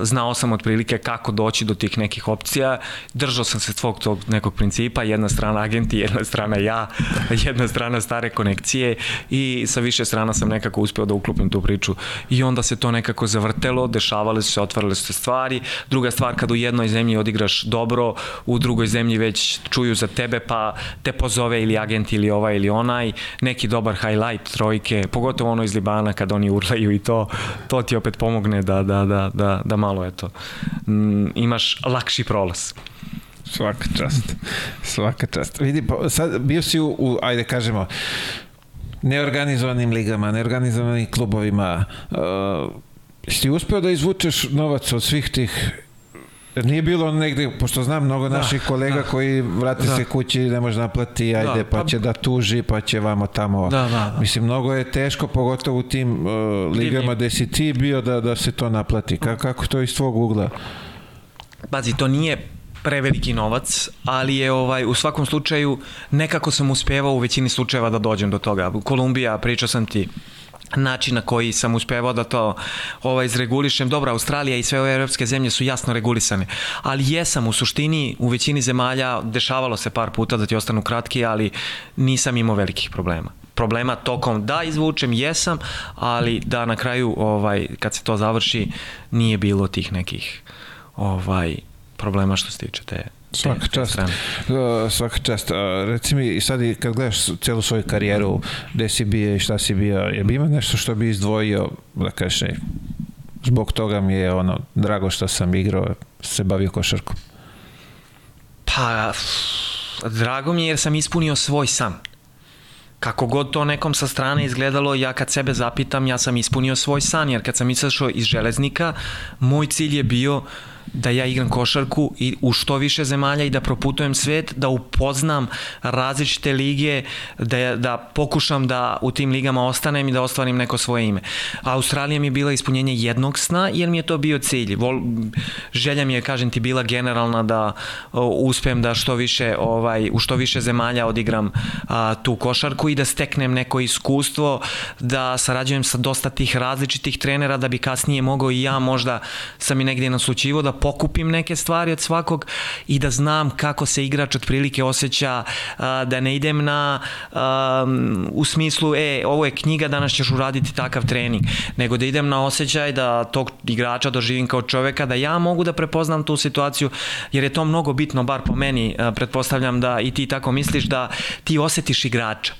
znao sam otprilike kako doći do tih nekih opcija. Držao sam se svog tog nekog principa, jedna strana agenti, jedna strana ja, jedna strana stare konekcije i sa više strana sam nekako uspeo da uklopim tu priču. I onda se to nekako zavrtelo, dešavale su se, otvarale su se stvari. Druga stvar, kad u jednoj zemlji odigraš dobro, u drugoj zemlji već čuju za tebe, pa te pozove ili agent ili ovaj ili onaj, neki dobar highlight trojke, pogotovo ono iz Libana kad oni urlaju i to, to ti opet pomogne da, da, da, da, da malo eto, m, imaš lakši prolaz. Svaka čast. Svaka čast. Vidi, sad bio si u, u ajde kažemo, neorganizovanim ligama, neorganizovanim klubovima. Uh, si uspeo da izvučeš novac od svih tih Nije bilo negde, pošto znam mnogo da, naših kolega da, koji vrate da. se kući, ne može naplati, ajde, da, pa, pa će da tuži, pa će vamo tamo. Da, da, da. Mislim, mnogo je teško, pogotovo u tim uh, ligama gde si ti bio da, da se to naplati. Ka, kako to iz tvog ugla? Pazi, to nije preveliki novac, ali je ovaj u svakom slučaju nekako sam uspevao u većini slučajeva da dođem do toga. Kolumbija, pričao sam ti, način na koji sam uspevao da to ovaj, izregulišem. Dobro, Australija i sve ove evropske zemlje su jasno regulisane, ali jesam u suštini u većini zemalja, dešavalo se par puta da ti ostanu kratki, ali nisam imao velikih problema problema tokom da izvučem jesam, ali da na kraju ovaj kad se to završi nije bilo tih nekih ovaj problema što se tiče te Svaka čast. Uh, svaka čast. Uh, reci mi, sad kad gledaš celu svoju karijeru, gde si bio i šta si bio, je bi ima nešto što bi izdvojio, da kažeš, zbog toga mi je ono, drago što sam igrao, se bavio košarkom? Pa, drago mi je jer sam ispunio svoj san. Kako god to nekom sa strane izgledalo, ja kad sebe zapitam, ja sam ispunio svoj san, jer kad sam izašao iz železnika, moj cilj je bio uh, da ja igram košarku i u što više zemalja i da proputujem svet, da upoznam različite lige, da, da pokušam da u tim ligama ostanem i da ostvarim neko svoje ime. Australija mi je bila ispunjenje jednog sna jer mi je to bio cilj. Vol, želja mi je, kažem ti, bila generalna da uspem da što više, ovaj, u što više zemalja odigram a, tu košarku i da steknem neko iskustvo, da sarađujem sa dosta tih različitih trenera da bi kasnije mogao i ja možda sam i negdje naslučivo da pokupim neke stvari od svakog i da znam kako se igrač otprilike osjeća, da ne idem na u smislu, e, ovo je knjiga, danas ćeš uraditi takav trening, nego da idem na osjećaj da tog igrača doživim kao čoveka, da ja mogu da prepoznam tu situaciju, jer je to mnogo bitno, bar po meni, pretpostavljam da i ti tako misliš, da ti osetiš igrača.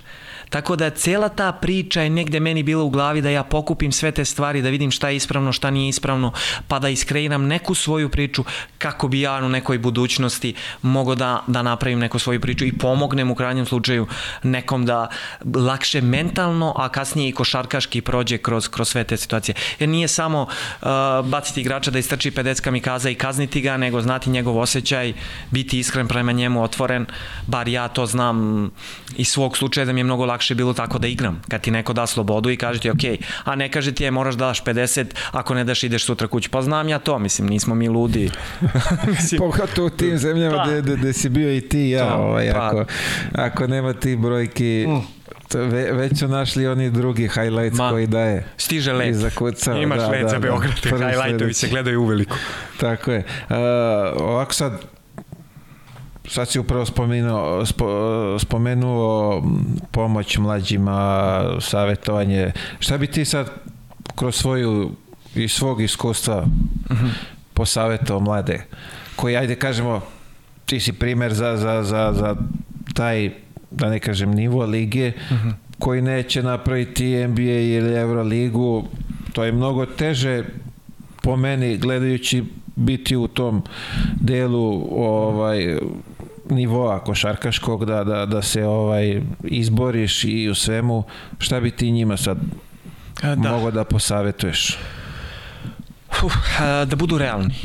Tako da cela ta priča je negde meni bila u glavi da ja pokupim sve te stvari, da vidim šta je ispravno, šta nije ispravno, pa da iskreiram neku svoju priču kako bi ja u nekoj budućnosti mogao da, da napravim neku svoju priču i pomognem u krajnjem slučaju nekom da lakše mentalno, a kasnije i košarkaški prođe kroz, kroz sve te situacije. Jer nije samo uh, baciti igrača da istrči 50 kamikaza i kazniti ga, nego znati njegov osjećaj, biti iskren prema njemu, otvoren, bar ja to znam iz svog slučaja da mi je mnogo lakše bilo tako da igram. Kad ti neko da slobodu i kaže ti ok, a ne kaže ti je moraš da daš 50, ako ne daš ideš sutra kući. Pa znam ja to, mislim, nismo mi ludi. <laughs> mislim, Pogotovo u tim zemljama pa, gde, gde, si bio i ti ja, to, ovaj, pa, ako, ako nema ti brojki... Mm Ve, već su našli oni drugi highlights Ma, koji daje. Stiže let. Iza kuca. Imaš da, let da, za da, Beograd. Da, highlightovi se gledaju uveliko. Tako je. Uh, ovako sad, sad si upravo spomenuo, spo, spomenuo pomoć mlađima, savjetovanje. Šta bi ti sad kroz svoju i svog iskustva. -huh. posavetovao mlade? Koji, ajde kažemo, ti si primer za, za, za, za taj da ne kažem nivo lige uh mhm. -huh. koji neće napraviti NBA ili Euroligu to je mnogo teže po meni gledajući biti u tom delu ovaj nivoa košarkaškog da, da, da se ovaj izboriš i u svemu šta bi ti njima sad da. mogo da posavetuješ Uf, da budu realni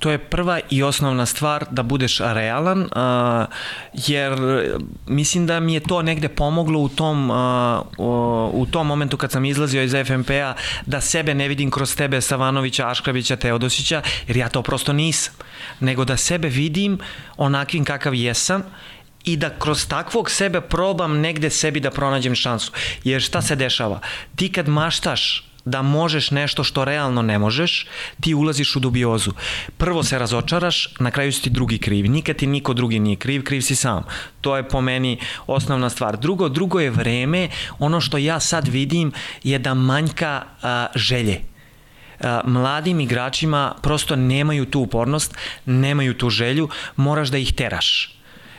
to je prva i osnovna stvar da budeš realan, uh, jer mislim da mi je to negde pomoglo u tom, uh, u tom momentu kad sam izlazio iz FMP-a da sebe ne vidim kroz tebe Savanovića, Aškrabića, Teodosića, jer ja to prosto nisam, nego da sebe vidim onakvim kakav jesam i da kroz takvog sebe probam negde sebi da pronađem šansu. Jer šta se dešava? Ti kad maštaš da možeš nešto što realno ne možeš, ti ulaziš u dubiozu. Prvo se razočaraš, na kraju si ti drugi kriv. Nikad ti niko drugi nije kriv, kriv si sam. To je po meni osnovna stvar. Drugo, drugo je vreme, ono što ja sad vidim je da manjka a, želje mladim igračima prosto nemaju tu upornost, nemaju tu želju, moraš da ih teraš.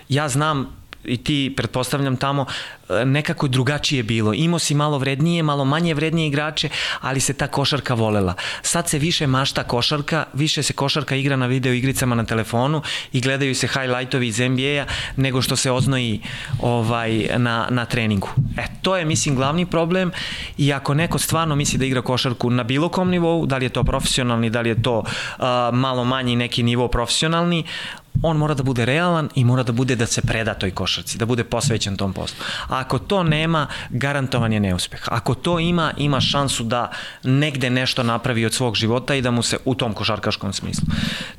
Ja znam i ti, pretpostavljam tamo, e, nekako drugačije bilo. Imao si malo vrednije, malo manje vrednije igrače, ali se ta košarka volela. Sad se više mašta košarka, više se košarka igra na video igricama na telefonu i gledaju se highlightovi iz NBA-a nego što se oznoji ovaj, na, na treningu. E, to je, mislim, glavni problem i ako neko stvarno misli da igra košarku na bilo kom nivou, da li je to profesionalni, da li je to uh, malo manji neki nivo profesionalni, on mora da bude realan i mora da bude da se preda toj košarci, da bude posvećen tom poslu. A ako to nema, garantovan je neuspeh. Ako to ima, ima šansu da negde nešto napravi od svog života i da mu se u tom košarkaškom smislu.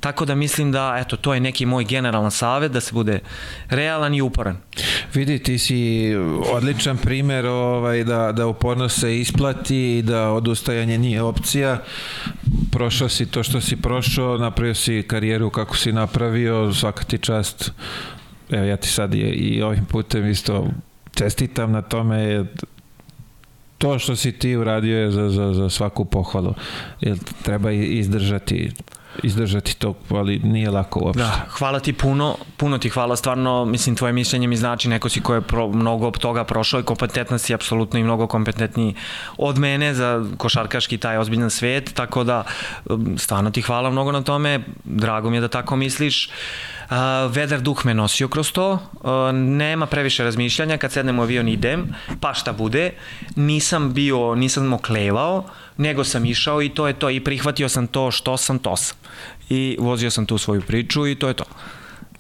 Tako da mislim da, eto, to je neki moj generalan savet, da se bude realan i uporan. Vidi, ti si odličan primer ovaj, da, da upornost se isplati i da odustajanje nije opcija. Prošao si to što si prošao, napravio si karijeru kako si napravio, svaka ti čast. Evo ja ti sad je, i ovim putem isto čestitam na tome to što si ti uradio je za, za, za svaku pohvalu. Jer treba izdržati izdržati to, ali nije lako uopšte. Da, hvala ti puno, puno ti hvala, stvarno, mislim, tvoje mišljenje mi znači neko si ko je pro, mnogo toga prošao i kompetentan si apsolutno i mnogo kompetentniji od mene za košarkaški taj ozbiljan svet, tako da um, stvarno ti hvala mnogo na tome, drago mi je da tako misliš. Uh, vedar duh me nosio kroz to, nema previše razmišljanja, kad sednem u avion idem, pa šta bude, nisam bio, nisam oklevao, nego sam išao i to je to i prihvatio sam to što sam, to sam. I vozio sam tu svoju priču i to je to.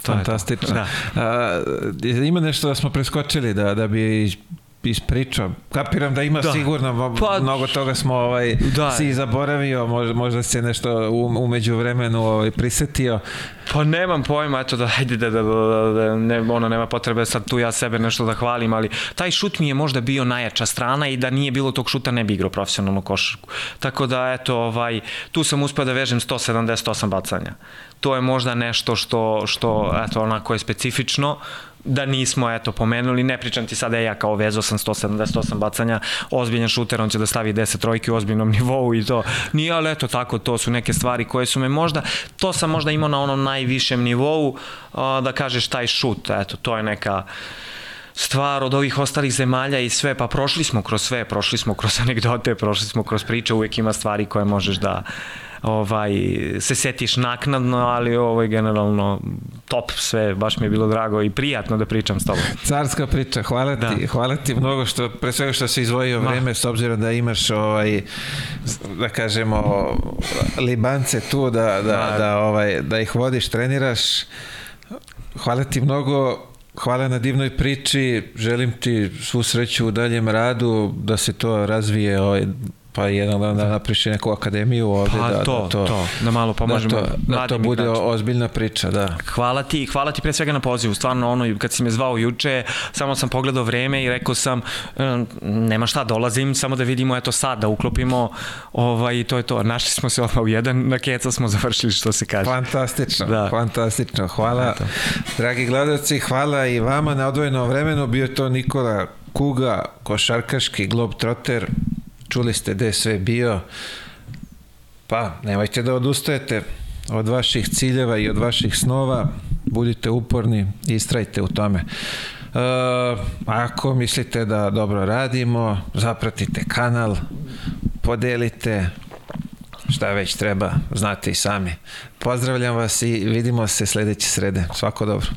to Fantastično. Da. A, ima nešto da smo preskočili da, da bi ispričao. Kapiram da ima da. sigurno, pa, mnogo toga smo ovaj, da. si zaboravio, možda, možda se nešto umeđu vremenu ovaj, prisetio. Pa nemam pojma, eto da, ajde da, da, da, da ne, ono, nema potrebe sad tu ja sebe nešto da hvalim, ali taj šut mi je možda bio najjača strana i da nije bilo tog šuta ne bi igrao profesionalnu košarku. Tako da, eto, ovaj, tu sam uspeo da vežem 178 bacanja. To je možda nešto što, što eto, onako je specifično, da nismo eto pomenuli, ne pričam ti sada ja kao vezo sam 178 bacanja, ozbiljan šuter, on će da stavi 10 trojki u ozbiljnom <laughs> nivou i to. Nije, ali eto tako, to su neke stvari koje su me možda, to sam možda imao na onom najvišem nivou, da kažeš taj šut, eto, to je neka stvar od ovih ostalih zemalja i sve, pa prošli smo kroz sve, prošli smo kroz <laughs> anegdote, prošli smo kroz priče, uvek ima stvari koje možeš da ovaj, se setiš naknadno, ali ovaj, generalno top sve, baš mi je bilo drago i prijatno da pričam s tobom. <laughs> Carska priča, hvala ti, da. hvala ti mnogo što, pre svega što si izvojio vreme, s obzirom da imaš ovaj, da kažemo, libance tu, da, da, da, da, ovaj, da ih vodiš, treniraš. Hvala ti mnogo, hvala na divnoj priči, želim ti svu sreću u daljem radu, da se to razvije ovaj, pa jedan dan da napriši neku akademiju ovde pa, da, to, da to, to, da malo pomožemo da to, da to bude igraču. ozbiljna priča, da. Hvala ti, hvala ti pre svega na pozivu, stvarno ono, kad si me zvao juče, samo sam pogledao vreme i rekao sam, nema šta, dolazim, samo da vidimo, eto sad, da uklopimo, ovaj, to je to, našli smo se odmah u jedan, na keca smo završili, što se kaže. Fantastično, da. fantastično, hvala. Eto. Dragi gledalci, hvala i vama na odvojeno vremenu, bio to Nikola Kuga, košarkaški glob troter, čuli ste gde sve bio, pa nemojte da odustajete od vaših ciljeva i od vaših snova, budite uporni istrajte u tome. Uh, ako mislite da dobro radimo, zapratite kanal, podelite, šta već treba, znate i sami. Pozdravljam vas i vidimo se sledeće srede. Svako dobro.